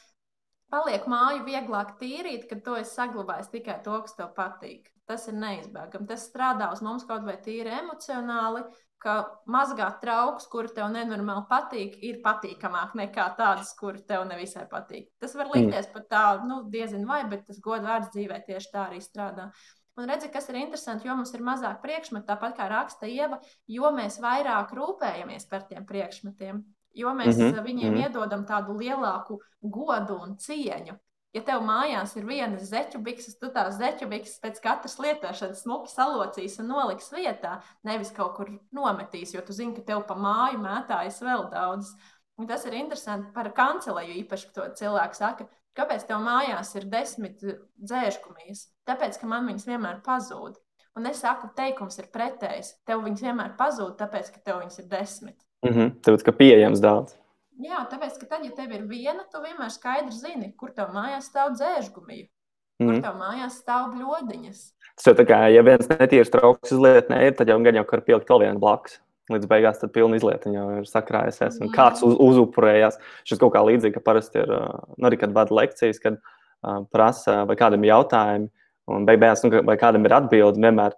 paliek māju vieglāk tīrīt, kad to es saglabāju tikai to, kas tev patīk. Tas ir neizbēgami. Tas strādā uz mums kaut vai tīri emocionāli, ka mazgāt traukus, kuri tev nenormāli patīk, ir patīkamāk nekā tādas, kuri tev nevisai patīk. Tas var likties mm. pat tā, nu, diezin vai, bet tas godvārds dzīvē tieši tā arī strādā. Un redzi, kas ir interesanti, jo mums ir mazāk priekšmetu, tāpat kā raksta Ieva, jo mēs vairāk rūpējamies par tiem priekšmetiem, jo mēs mm -hmm. viņiem mm -hmm. iedodam tādu lielāku godu un cieņu. Ja tev mājās ir viena zeķu bikses, tu tās zeķu bikses pēc katras lietošanas smuki salocīs un noliks vietā, nevis kaut kur nometīs, jo tu zini, ka tev pa māju mētājas vēl daudz. Un tas ir interesanti par kanceleju īpaši, ka to cilvēku saka, Kāpēc tev mājās ir desmit dzēržkumijas? Tāpēc, ka man viņas vienmēr pazūd. Un es saku, teikums ir pretējs. Tev viņas vienmēr pazūd, tāpēc, ka tev viņas ir desmit. Mm -hmm. Tāpēc, ka pieejams daudz. Jā, tāpēc, ka tad, ja tev ir viena, tu vienmēr skaidri zini, kur tev mājās stāv dzēržgumija, mm -hmm. kur tev mājās stāv bļodiņas. Tas jau tā kā, ja viens netīrs trauks izlietnē ir, tad jau gan jau var pielikt vēl vienu blakus līdz beigās tad pilna izlietiņa jau ir sakrājusies, un kāds uz, uzupurējās. Šis kaut kā līdzīgi, ka parasti ir, nu, arī kad vada lekcijas, kad uh, prasa, vai kādam ir jautājumi, un beigās, nu, vai kādam ir atbildi, vienmēr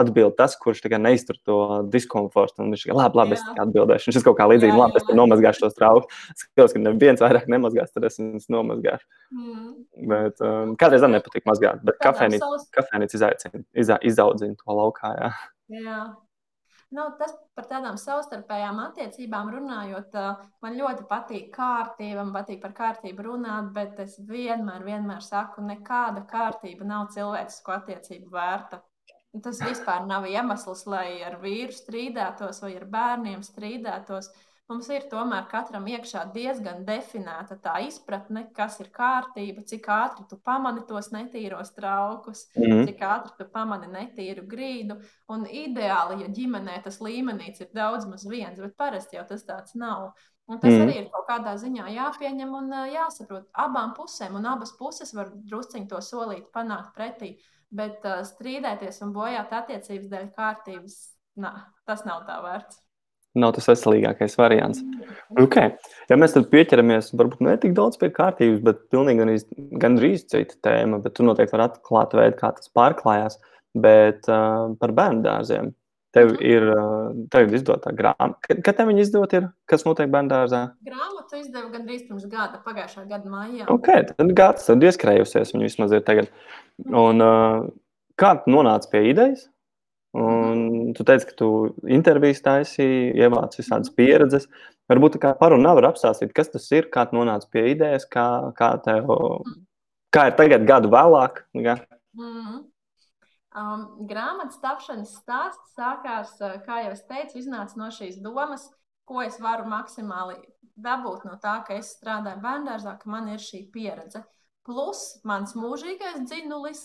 atbild tas, kurš neiztur to diskomfortu, un viņš ir labi, labi, es atbildēšu. Un šis kaut kā līdzīgi, jā, labi, es nomazgāšu tos traukus. Skatos, ka neviens vairāk nemazgās, tad es viņus nomazgāšu. Mm. Bet um, kādreiz man nepatīk mazgāt, bet kafejnīca savs... izaudzina to laukā. Jā. Jā. Nu, tas par tādām savstarpējām attiecībām runājot, man ļoti patīk kārtība, man patīk par kārtību runāt, bet es vienmēr, vienmēr saku, nekāda kārtība nav cilvēcisko attiecību vērta. Tas vispār nav iemesls, lai ar vīru strīdētos vai ar bērniem strīdētos. Uh, Mums ir tomēr katram iekšā diezgan definēta tā izpratne, kas ir kārtība, cik ātri tu pamani tos netīros traukus, mm -hmm. cik ātri tu pamani netīru grīdu. Un ideāli, ja ģimenē tas līmenis ir daudz maz viens, bet parasti jau tas tāds nav. Un tas mm. arī ir kaut kādā ziņā jāpieņem un jāsaprot abām pusēm, un abas puses var drusciņi to solīt, panākt pretī. Bet uh, strīdēties un bojāt attiecības dēļ kārtības, nā, tas nav tā vērts. Nav tas veselīgākais variants. Okay. Ja mēs tad pieķeramies, varbūt ne tik daudz pie kārtības, bet pilnīgi gandrīz cita tēma, bet tu noteikti vari atklāt veidu, kā tas pārklājās. Bet uh, par bērnu dārziem. Tev ir uh, tagad izdota grāmata. Kad, tev viņa izdota ir? Kas notiek bērnu dārzā? Grāmatu izdeva gandrīz pirms gada, pagājušā gada maijā. Ok, tad gads, tad ieskrējusies viņa vismaz ir tagad. Un uh, kā tu nonāci pie idejas? Un mhm. tu teici, ka tu intervijas taisīji, ievāc visādas mhm. pieredzes. Varbūt kā parunā var apstāstīt, kas tas ir, kā tu nonāci pie idejas, kā, kā tev, kā ir tagad gadu vēlāk. Ja? Mm -hmm. Um, grāmatas tapšanas stāsts sākās, uh, kā jau es teicu, iznāca no šīs domas, ko es varu maksimāli dabūt no tā, ka es strādāju bērngārzā, ka man ir šī pieredze. Plus mans mūžīgais dzinulis,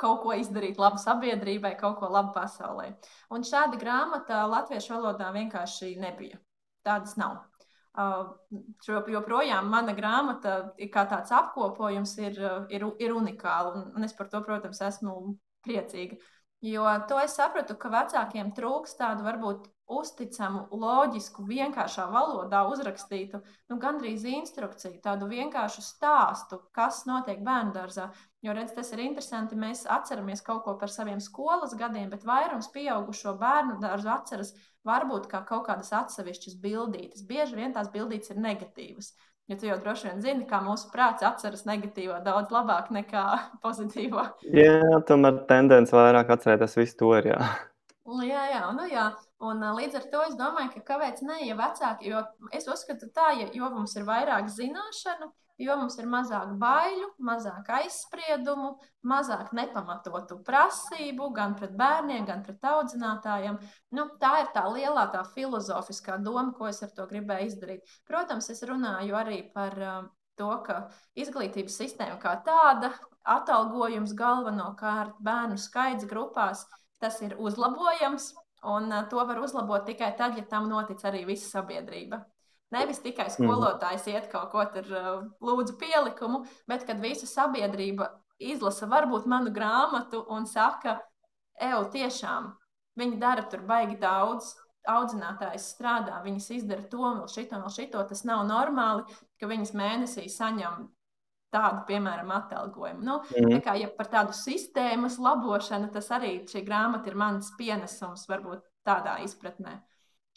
kaut ko izdarīt labu sabiedrībai, kaut ko labu pasaulē. Un šāda grāmata latviešu valodā vienkārši nebija. Tādas nav. Uh, joprojām mana grāmata, kā tāds apkopojums, ir, ir, ir unikāla. Un, es par to, protams, esmu priecīga. Jo to es sapratu, ka vecākiem trūks tādu varbūt uzticamu, loģisku, vienkāršā valodā uzrakstītu, nu, gandrīz instrukciju, tādu vienkāršu stāstu, kas notiek bērnu dārzā. Jo, redz, tas ir interesanti, mēs atceramies kaut ko par saviem skolas gadiem, bet vairums pieaugušo bērnu dārzu atceras varbūt kā kaut kādas atsevišķas bildītes. Bieži vien tās bildītes ir negatīvas. Jo tu jau droši vien zini, kā mūsu prāts atceras negatīvo daudz labāk nekā pozitīvo. Jā, tomēr tendence vairāk atcerēties visu to ir. Jā, jā, jā, nu, jā. Un, līdz ar to es domāju, ka kāpēc ne, ja vecāki, jo es uzskatu tā, ja, jo mums ir vairāk zināšanu, jo mums ir mazāk baiļu, mazāk aizspriedumu, mazāk nepamatotu prasību gan pret bērniem, gan pret audzinātājiem. Nu, tā ir tā lielā, tā filozofiskā doma, ko es ar to gribēju izdarīt. Protams, es runāju arī par uh, to, ka izglītības sistēma kā tāda, atalgojums galvenokārt bērnu skaits grupās, tas ir uzlabojams. Un uh, to var uzlabot tikai tad, ja tam notic arī visa sabiedrība. Nevis tikai mhm. skolotājs iet kaut ko tur uh, lūdzu pielikumu, bet kad visa sabiedrība izlasa varbūt manu grāmatu un saka, evo, tiešām viņi dara tur baigi daudz. Audzinātājs strādā, viņas izdara to, vēl šito, vēl šito. Tas nav normāli, ka viņas mēnesī saņem tādu, piemēram, atalgojumu. Nu, mm. tā kā, ja par tādu sistēmas labošanu, tas arī šī grāmata ir mans pienesums, varbūt tādā izpratnē.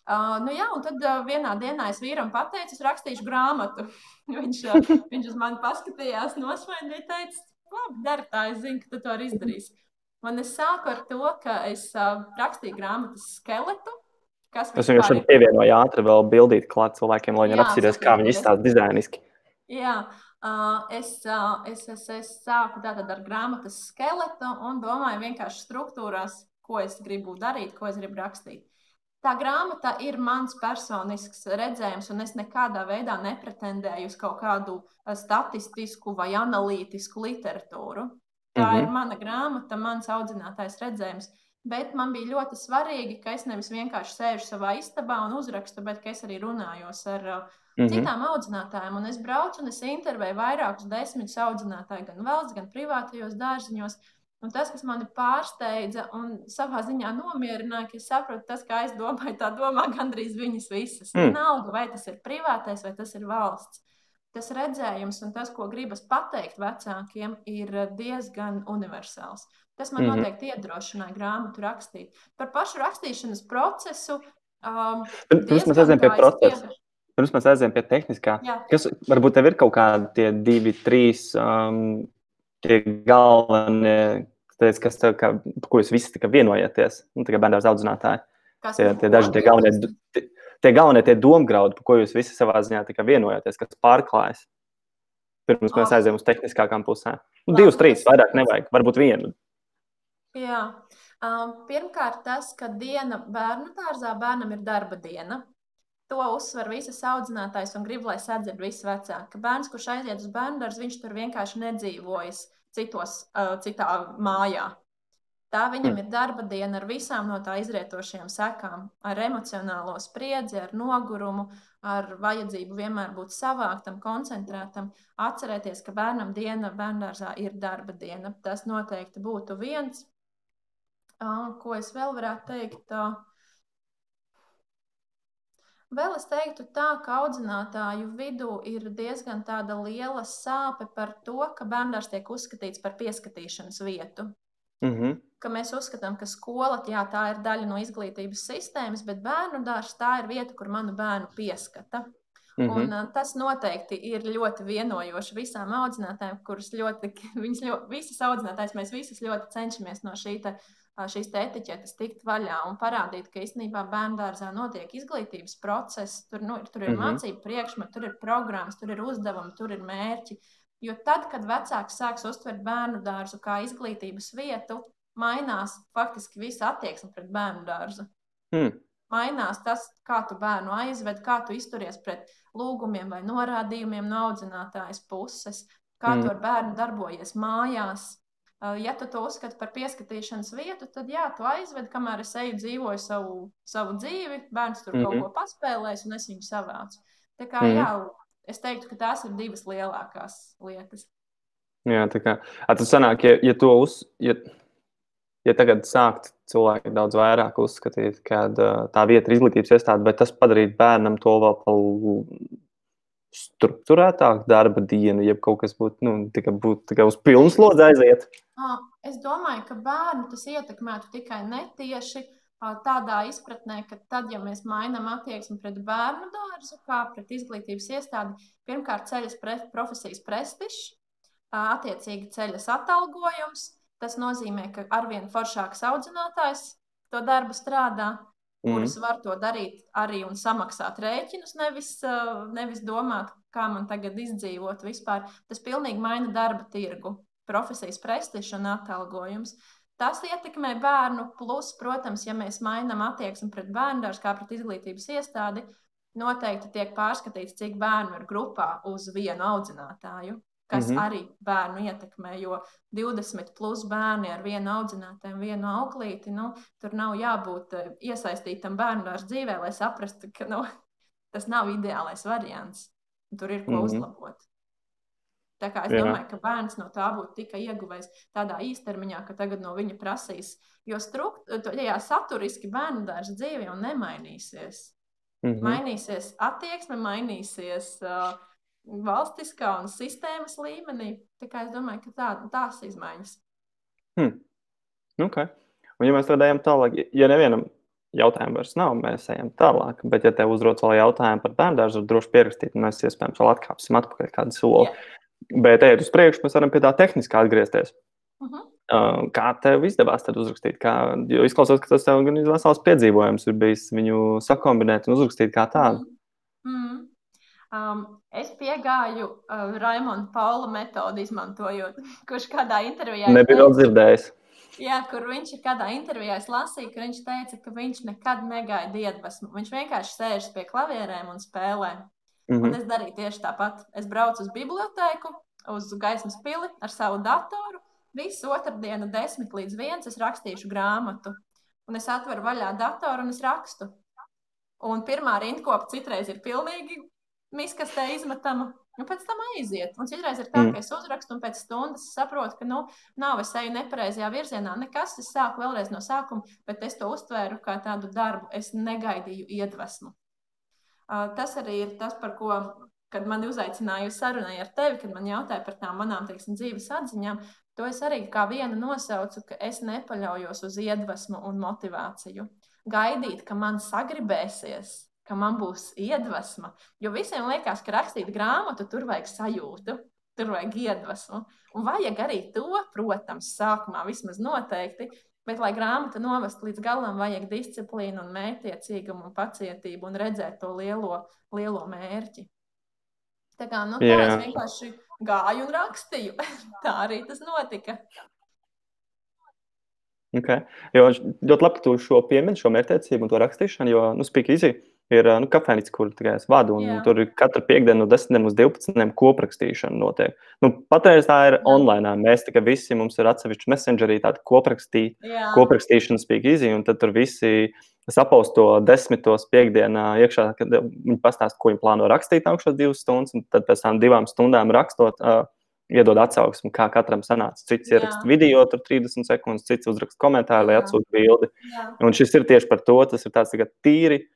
Uh, nu jā, un tad uh, vienā dienā es vīram pateicu, es rakstīšu grāmatu. viņš, uh, viņš uz mani paskatījās, nosmaidīja, teica, labi, dari tā, es zinu, ka tu to arī izdarīsi. Un es sāku ar to, ka es uh, rakstīju grāmatas skeletu. Es vienkārši ir... pievienoju ātri vēl bildīt klāt cilvēkiem, lai viņi apsīties, kā viņi izstāsta dizainiski. Jā, uh, es, uh, es, es, es sāku tātad ar grāmatas skeletu un domāju vienkārši struktūrās, ko es gribu darīt, ko es gribu rakstīt. Tā grāmata ir mans personisks redzējums, un es nekādā veidā nepretendēju uz kaut kādu eh, statistisku vai analītisku literatūru. Tā mm -hmm. ir mana grāmata, mans audzinātais redzējums. Bet man bija ļoti svarīgi, ka es nevis vienkārši sēžu savā istabā un uzrakstu, bet ka es arī runājos ar mm -hmm. citām audzinātājām. Un es braucu un es intervēju vairākus desmitus audzinātāju, gan valsts, gan privātajos dārziņos. Un tas, kas mani pārsteidza un savā ziņā nomierināja, ka es saprotu, tas, kā es domāju, tā domā gandrīz viņas visas. Mm. Vienalga, vai tas ir privātais vai tas ir valsts. Tas redzējums un tas, ko gribas pateikt vecākiem, ir diezgan universāls. Tas man mm -hmm. noteikti iedrošināja grāmatu rakstīt. Par pašu rakstīšanas procesu. Um, Pirms mēs aizējām pie procesa. Pirms mēs aizējām pie tehniskā. Jā. Kas varbūt tev ir kaut kādi tie divi, trīs um, tie galvenie teici, kas tev, kā, ko jūs visi vienojāties, nu, tā kā bērnu audzinātāji. Kas tie, tie daži tie galvenie, tie, tie galvenie tie domgraudi, par ko jūs visi savā ziņā vienojāties, kas pārklājas. Pirms mēs aizējām uz tehniskākām pusēm. Nu, divas, trīs, vairāk nevajag, varbūt vienu. Jā. Um, pirmkārt, tas, ka diena bērnu dārzā bērnam ir darba diena. To uzsver visas audzinātājs un grib, lai sadzird visi vecāki. Bērns, kurš aiziet uz bērnu dārzu, viņš tur vienkārši nedzīvojas citos, uh, citā mājā. Tā viņam mm. ir darba diena ar visām no tā izrietošajām sekām, ar emocionālo spriedzi, ar nogurumu, ar vajadzību vienmēr būt savāktam, koncentrētam. Atcerēties, ka bērnam diena bērngārzā ir darba diena. Tas noteikti būtu viens. Uh, ko es vēl varētu teikt? Uh, Vēl es teiktu, tā, ka audzinātāju vidū ir diezgan liela sāpe par to, ka bērns tiek uzskatīts par pieskatīšanas vietu. Mm -hmm. Ka mēs uzskatām, ka skola jā, tā ir daļa no izglītības sistēmas, bet bērnu dārsts tā ir vieta, kur manu bērnu pieskata. Mm -hmm. Un, tas noteikti ir ļoti vienojoši visām audzinātājiem, kuras ļoti, viņas ļoti, visas audzinātājas, mēs visas ļoti cenšamies no šī šīs te etiķetes tikt vaļā un parādīt, ka īstenībā bērnu dārzā notiek izglītības process, tur, nu, tur ir mm -hmm. mācību priekšmeti, tur ir programmas, tur ir uzdevumi, tur ir mērķi. Jo tad, kad vecāks sāks uztvert bērnu dārzu kā izglītības vietu, mainās faktiski visa attieksme pret bērnu dārzu. Mm. Mainās tas, kā tu bērnu aizved, kā tu izturies pret lūgumiem vai norādījumiem no audzinātājas puses, kā mm. tu ar bērnu darbojies mājās. Ja tu to uzskati par pieskatīšanas vietu, tad jā, tu aizved, kamēr es eju, dzīvoju savu, savu dzīvi, bērns tur mm -hmm. kaut ko paspēlēs, un es viņu savācu. Tā kā mm -hmm. jā, es teiktu, ka tās ir divas lielākās lietas. Jā, tā kā tas sanāk, ja, ja to uz. Ja ja tagad sākt cilvēki daudz vairāk uzskatīt, ka uh, tā vieta ir izglītības iestāde, bet tas padarīt bērnam to vēl par struktūrētāku darba dienu, ja kaut kas būtu nu, tikai, būt, tikai uz pilnu slodzi aiziet? Es domāju, ka bērnu tas ietekmētu tikai netieši tādā izpratnē, ka tad, ja mēs mainām attieksmi pret bērnu dārzu, kā pret izglītības iestādi, pirmkārt ceļas pre profesijas prestižs, attiecīgi ceļas atalgojums, Tas nozīmē, ka arvien foršāks audzinātājs to darbu strādā, mm. kuras var to darīt arī un samaksāt rēķinus, nevis, nevis domāt, kā man tagad izdzīvot vispār. Tas pilnīgi maina darba tirgu, profesijas prestižu un atalgojums. Tas ietekmē bērnu, plus, protams, ja mēs mainām attieksmi pret bērnu dārstu kā pret izglītības iestādi, noteikti tiek pārskatīts, cik bērnu ir grupā uz vienu audzinātāju kas mm -hmm. arī bērnu ietekmē. Jo 20 plus bērni ar vienu audzinātāju, vienu auklīti, nu, tur nav jābūt eh, iesaistītam bērnu dārza dzīvē, lai saprastu, ka nu, tas nav ideālais variants. Tur ir ko mm -hmm. uzlabot. Tā kā es Jā. domāju, ka bērns no tā būtu tikai ieguvējis tādā īstermiņā, ka tagad no viņa prasīs. Jo strukt, jā, saturiski bērnu dārza dzīve jau nemainīsies. Mm -hmm. Mainīsies attieksme, mainīsies uh, valstiskā un sistēmas līmenī. Tā kā es domāju, ka tā, tās izmaiņas. Hmm. Okay. Un, ja mēs strādājam tālāk, ja nevienam jautājumu vairs nav, mēs ejam tālāk. Bet, ja tev uzrodas vēl jautājumu par bērnu dārzu, tad droši pierakstīt, un mēs iespējams vēl atkāpsim atpakaļ kādu soli. Yeah. Bet, ejot uz priekšu, mēs varam pie tā tehniski atgriezties. Uh -huh. uh, kā tev izdevās tad uzrakstīt? Kā, jo izklausās, ka tas tev gan vesels piedzīvojums ir bijis viņu sakombinēt un uzrakstīt kā tādu. Mm. Mm. Um, es piegāju uh, Raimonda Paula metodi, izmantojot, kurš kādā intervijā. Nebija vēl dzirdējis. Jā, kur viņš ir kādā intervijā lasīja, ka viņš teica, ka viņš nekad negaida iedvesmu. Viņš vienkārši sēž pie klavierēm un spēlē. Mm -hmm. Un es darīju tieši tāpat. Es braucu uz biblioteku, uz gaismas pili ar savu datoru. Visu otrdienu, 10 līdz 1, es rakstīšu grāmatu. Un es atveru vaļā datoru un es rakstu. Un pirmā rindkopa citreiz ir pilnīgi miskastē izmetama. Un pēc tam aiziet. Un citreiz ir tā, mm. ka es uzrakstu, un pēc stundas saprotu, ka nu, nav es eju nepareizajā virzienā. Nekas, es sāku vēlreiz no sākuma, bet es to uztvēru kā tādu darbu. Es negaidīju iedvesmu. Uh, tas arī ir tas, par ko, kad mani uzaicināja uz sarunai ar tevi, kad man jautāja par tām manām teiksim, dzīves atziņām, to es arī kā vienu nosaucu, ka es nepaļaujos uz iedvesmu un motivāciju. Gaidīt, ka man sagribēsies, ka man būs iedvesma. Jo visiem liekas, ka rakstīt grāmatu tur vajag sajūtu, tur vajag iedvesmu. Un vajag arī to, protams, sākumā vismaz noteikti. Bet, lai grāmatu novestu līdz galam, vajag disciplīnu, un mētiecīgumu, un pacietību un redzēt to lielo, lielo mērķi. Tā kā nu, tā yeah. es vienkārši gāju un rakstīju. tā arī tas notika. Okay. Jo ļoti labi, ka tu šo piemini, šo mērķtiecību un to rakstīšanu, jo, nu, speak easy, ir nu, kafejnīca, kur es vadu. Tur ir katru piekdienu no 10 līdz 12 koprakstīšana notiek. Nu, patreiz tā ir Jā. online. Mēs tikai visi mums ir atsevišķi messengerī, tāda koprakstī, koprakstīšana speak easy, un tad tur visi sapaust to desmitos piekdienā iekšā, kad viņi pastāsta, ko viņi plāno rakstīt nākamās divas stundas, un tad pēc tam divām stundām rakstot. Uh, Iedod atsauksmi, kā katram sanāca. Cits ieraksta video, tur 30 sekundes, cits uzraksta komentāru, lai atsūta bildi. Jā. Un šis ir tieši par to. Tas ir tāds tīri uh, uh,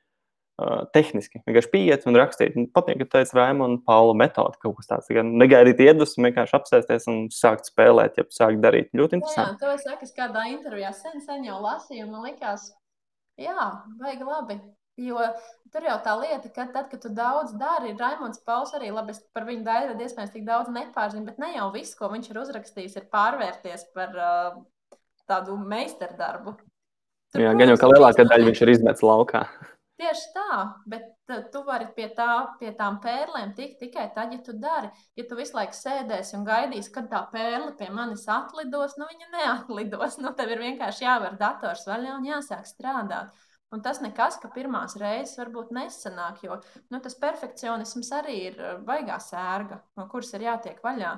tehniski. Vienkārši pieiet un rakstīt. Un patīk, ka teica Raimons Paula metode kaut kas tāds. Negaidīt iedvesmu, vienkārši apsēsties un sākt spēlēt, ja sākt darīt. Ļoti interesanti. Jā, to es saku, es kādā intervijā sen, sen jau lasīju, un man likās, jā, vajag labi. Jo tur jau tā lieta, ka tad, kad tu daudz dari, Raimons Pauls arī labi, par viņu daļu iespējams tik daudz nepārzina, bet ne jau viss, ko viņš ir uzrakstījis, ir pārvērties par uh, tādu meistardarbu. Tur, Jā, gan jau kā lielākā daļa viņš ir izmetis laukā. Tieši tā, bet tu vari pie, tā, pie tām pērlēm tikt tikai tad, ja tu dari. Ja tu visu laiku sēdēsi un gaidīsi, kad tā pērle pie manis atlidos, nu viņa neatlidos. Nu, tev ir vienkārši jāver dators vaļā un jāsāk strādāt. Un tas nekas, ka pirmās reizes varbūt nesanāk, jo nu, tas perfekcionisms arī ir baigā sērga, no kuras ir jātiek vaļā.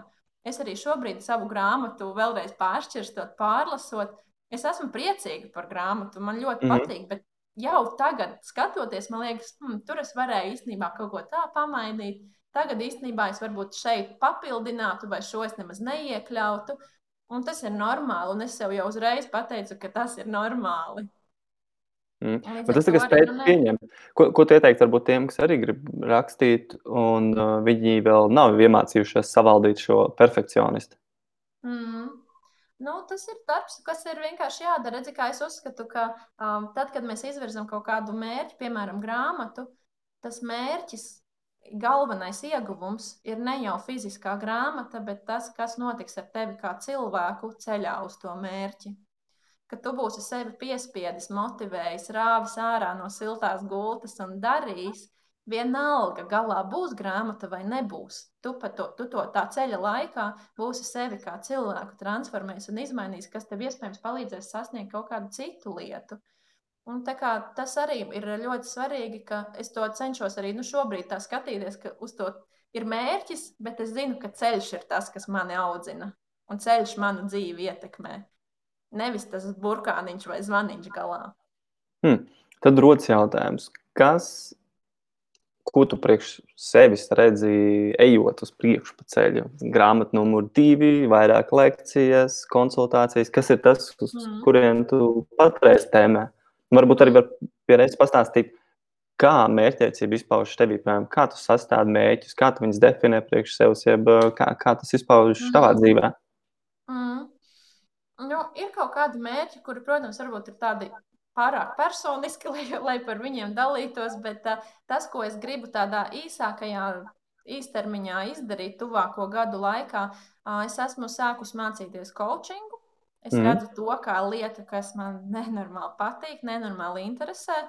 Es arī šobrīd savu grāmatu vēlreiz pāršķirstot, pārlasot, Es esmu priecīga par grāmatu, man ļoti mm -hmm. patīk, bet jau tagad, skatoties, man liekas, hmm, tur es varēju īstenībā kaut ko tādu pamainīt. Tagad īstenībā es varbūt šeit papildinātu, vai šo es nemaz neiekļautu. Un tas ir normāli, un es sev jau uzreiz pateicu, ka tas ir normāli. Mm. Bet tas ir spējis nu, pieņemt. Ko, ko tu ieteiktu varbūt tiem, kas arī grib rakstīt, un uh, viņi vēl nav iemācījušies savaldīt šo perfekcionistu? Mm. Nu, tas ir darbs, kas ir vienkārši jādara. Redzi, kā es uzskatu, ka um, tad, kad mēs izvirzam kaut kādu mērķi, piemēram, grāmatu, tas mērķis, galvenais ieguvums ir ne jau fiziskā grāmata, bet tas, kas notiks ar tevi kā cilvēku ceļā uz to mērķi. Kad tu būsi sevi piespiedis, motivējis, rāvis ārā no siltās gultas un darījis, Vienalga, galā būs grāmata vai nebūs. Tu, to, tu to tā ceļa laikā būsi sevi kā cilvēku transformējis un izmainījis, kas tev iespējams palīdzēs sasniegt kaut kādu citu lietu. Un tas arī ir ļoti svarīgi, ka es to cenšos arī nu, šobrīd tā skatīties, ka uz to ir mērķis, bet es zinu, ka ceļš ir tas, kas mani audzina un ceļš manu dzīvi ietekmē. Nevis tas burkāniņš vai zvaniņš galā. Hmm. Tad rodas jautājums, kas ko tu priekš sevis redzi, ejot uz priekšu pa ceļu? Grāmata numur divi, vairāk lekcijas, konsultācijas. Kas ir tas, uz mm. kuriem tu patreiz tēmē? Varbūt arī var pierādīt, pastāstīt, kā mērķtiecība izpaužas tevī, piemēram, kā tu sastādi mērķus, kā tu viņus definē priekš sevis, jeb kā, kā tas izpaužas mm. tavā dzīvē. Mm. Nu, ir kaut kādi mērķi, kuri, protams, varbūt ir tādi pārāk personiski, lai, lai par viņiem dalītos, bet uh, tas, ko es gribu tādā īsākajā īstermiņā izdarīt, tuvāko gadu laikā, uh, es esmu sākus mācīties coachingu. Es mm. redzu to kā lietu, kas man nenormāli patīk, nenormāli interesē.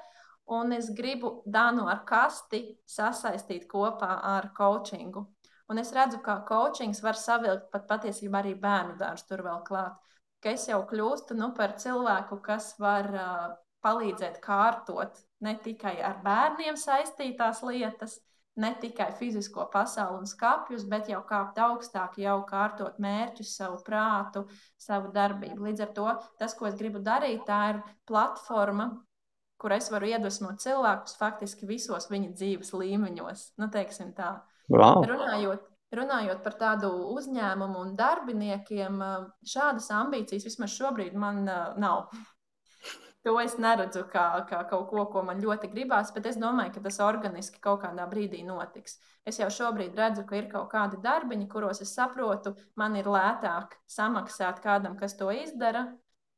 Un es gribu Dānu ar kasti sasaistīt kopā ar coachingu. Un es redzu, kā coachings var savilkt pat patiesībā arī bērnu dārstu tur vēl klāt ka es jau kļūstu nu, par cilvēku, kas var uh, palīdzēt kārtot ne tikai ar bērniem saistītās lietas, ne tikai fizisko pasauli un skāpjus, bet jau kāpt augstāk, jau kārtot mērķus, savu prātu, savu darbību. Līdz ar to tas, ko es gribu darīt, tā ir platforma, kur es varu iedvesmot cilvēkus faktiski visos viņa dzīves līmeņos. Nu, wow. Runājot Runājot par tādu uzņēmumu un darbiniekiem, šādas ambīcijas vismaz šobrīd man nav. To es neredzu kā, kā kaut ko, ko man ļoti gribās, bet es domāju, ka tas organiski kaut kādā brīdī notiks. Es jau šobrīd redzu, ka ir kaut kādi darbiņi, kuros es saprotu, man ir lētāk samaksāt kādam, kas to izdara,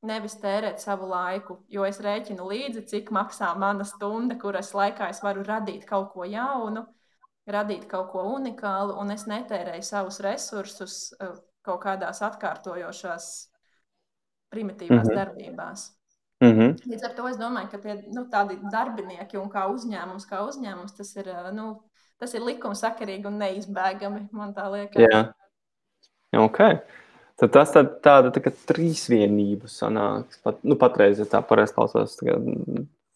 nevis tērēt savu laiku. Jo es rēķinu līdzi, cik maksā mana stunda, kuras laikā es varu radīt kaut ko jaunu radīt kaut ko unikālu, un es netērēju savus resursus eh, kaut kādās atkārtojošās, primitīvās mm -hmm. darbībās. Mm -hmm. Līdz ar to es domāju, ka tie nu, tādi darbinieki un kā uzņēmums, kā uzņēmums tas ir, eh, nu, tas ir likumsakarīgi un neizbēgami. Man tā liekas. Jā, ok. Tad tas tā, tāda tā trīsvienība sanāks. Pat, nu, patreiz, ja tā pareizi klausos,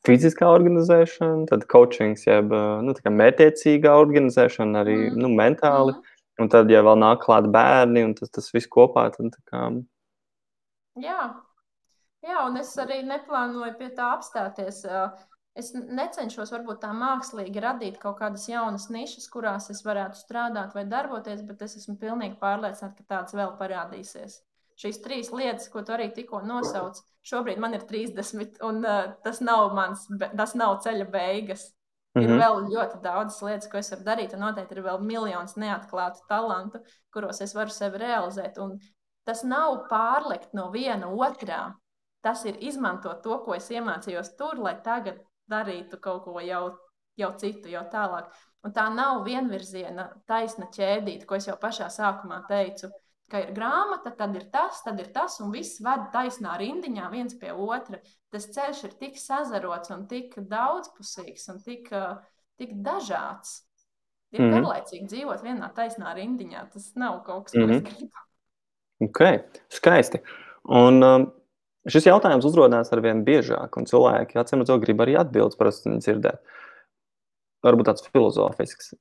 fiziskā organizēšana, tad coachings, jeb nu, mērķiecīgā organizēšana, arī mm. nu, mentāli. Mm. Un tad, ja vēl nāk klāt bērni un tas, tas viss kopā, tad kā... Jā. Jā, un es arī neplānoju pie tā apstāties. Es necenšos varbūt tā mākslīgi radīt kaut kādas jaunas nišas, kurās es varētu strādāt vai darboties, bet es esmu pilnīgi pārliecināta, ka tāds vēl parādīsies šīs trīs lietas, ko tu arī tikko nosauc, šobrīd man ir 30, un uh, tas, nav mans, tas nav ceļa beigas. Mm -hmm. Ir vēl ļoti daudz lietas, ko es varu darīt, un noteikti ir vēl miljons neatklātu talantu, kuros es varu sevi realizēt. Un tas nav pārlikt no viena otrā. Tas ir izmantot to, ko es iemācījos tur, lai tagad darītu kaut ko jau, jau citu, jau tālāk. Un tā nav vienvirziena, taisna ķēdīte, ko es jau pašā sākumā teicu ka ir grāmata, tad ir tas, tad ir tas, un viss ved taisnā rindiņā viens pie otra. Tas ceļš ir tik sazarots un tik daudzpusīgs un tik, tik dažāds. Ir mm -hmm. garlaicīgi dzīvot vienā taisnā rindiņā. Tas nav kaut kas, ko mm -hmm. es mhm. gribu. Ok, skaisti. Un um, šis jautājums uzrādās ar vien biežāk, un cilvēki atcīm redzot, grib arī atbildēt, parasti dzirdēt. Varbūt tāds filozofisks,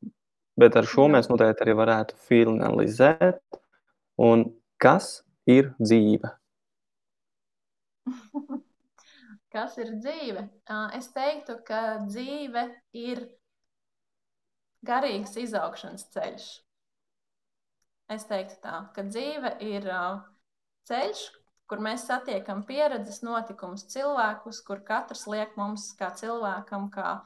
bet ar šo mēs noteikti arī varētu finalizēt Un kas ir dzīve? kas ir dzīve? Es teiktu, ka dzīve ir garīgs izaugšanas ceļš. Es teiktu tā, ka dzīve ir ceļš, kur mēs satiekam pieredzes notikumus, cilvēkus, kur katrs liek mums kā cilvēkam, kā,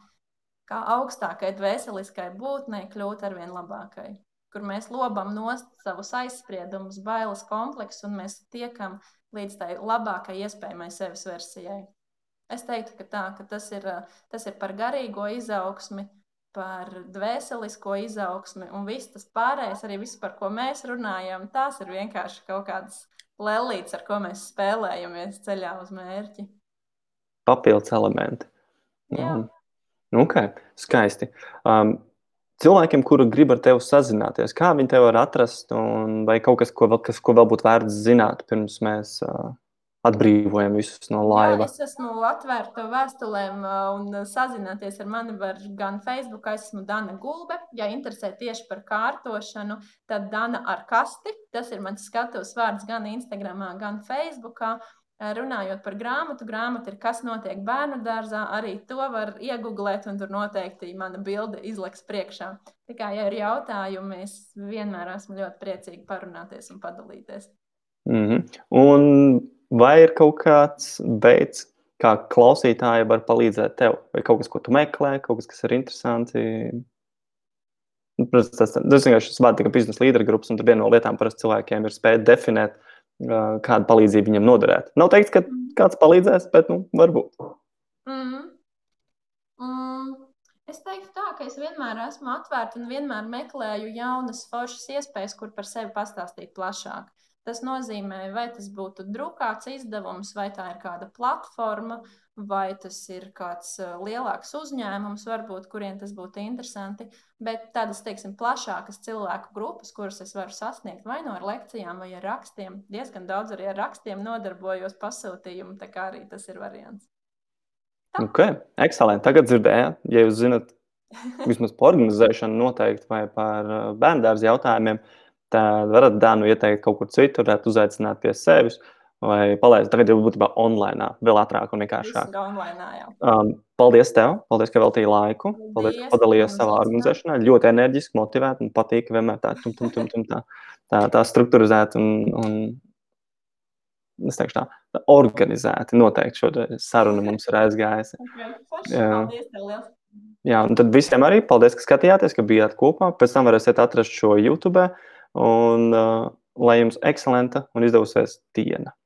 kā augstākai dvēseliskai būtnei kļūt arvien labākai kur mēs lobam nost savus aizspriedumus, bailes kompleksus, un mēs tiekam līdz tai labākai iespējamai sevis versijai. Es teiktu, ka, tā, ka tas, ir, tas ir par garīgo izaugsmi, par dvēselisko izaugsmi, un viss tas pārējais, arī viss, par ko mēs runājam, tās ir vienkārši kaut kādas lēlītes, ar ko mēs spēlējamies ceļā uz mērķi. Papildus elementi. Jā. Um, ok, skaisti. Um, cilvēkiem, kuri grib ar tevi sazināties, kā viņi tevi var atrast, un vai kaut kas, ko vēl, kas, ko vēl būtu vērts zināt, pirms mēs uh, atbrīvojam visus no laiva. Jā, es esmu atvērta vēstulēm, un sazināties ar mani var gan Facebook, es esmu Dana Gulbe. Ja interesē tieši par kārtošanu, tad Dana ar kasti. Tas ir mans skatuves vārds gan Instagram, gan Facebook. Runājot par grāmatu, grāmata ir kas notiek bērnu dārzā. Arī to var iegūglēt, un tur noteikti mana bilde izliks priekšā. Tā kā, ja ir jautājumi, es vienmēr esmu ļoti priecīga parunāties un padalīties. Mm -hmm. Un vai ir kaut kāds veids, kā klausītāji var palīdzēt tev? Vai kaut kas, ko tu meklē, kaut kas, kas ir interesanti? Nu, protams, tas, tas vienkārši ir vārds, ka biznesa līderu grupas, un viena no lietām parasti cilvēkiem ir spēt definēt, uh, kāda palīdzība viņam noderētu. Nav teikts, ka mm. kāds palīdzēs, bet nu, varbūt. Mm. Mm. Es teiktu, tā, ka es vienmēr esmu atvērta un vienmēr meklēju jaunas, foršas iespējas, kur par sevi pastāstīt plašāk. Tas nozīmē, vai tas būtu drukāts izdevums, vai tā ir kāda platforma, vai tas ir kāds lielāks uzņēmums, varbūt, kuriem tas būtu interesanti. Bet tādas, teiksim, plašākas cilvēku grupas, kuras es varu sasniegt vai no nu ar lekcijām, vai ar rakstiem, diezgan daudz arī ar rakstiem nodarbojos pasūtījumu, tā kā arī tas ir variants. Tā. Ok, ekscelenti. Tagad dzirdējāt, ja jūs zinat vismaz par organizēšanu noteikti vai par bērndārza jautājumiem, uh, Tad varat Dānu ieteikt kaut kur citur, varētu uzaicināt pie sevis. Vai palaist, tagad jau būtībā online, vēl ātrāk un vienkāršāk. Online, um, paldies tev, paldies, ka veltīji laiku, paldies, paldies ka padalījies savā organizēšanā. Ļoti enerģiski, motivēti un patīk vienmēr tā, tum, tum, tum, tum, tā, tā, tā strukturizēt un, un es teikšu tā, tā organizēti. Noteikti šo sarunu mums ir aizgājusi. Okay. Jā. Jā, un tad visiem arī paldies, ka skatījāties, ka bijāt kopā. Pēc tam varēsiet atrast šo YouTube. Un uh, lai jums ekscelenta un izdevusies diena!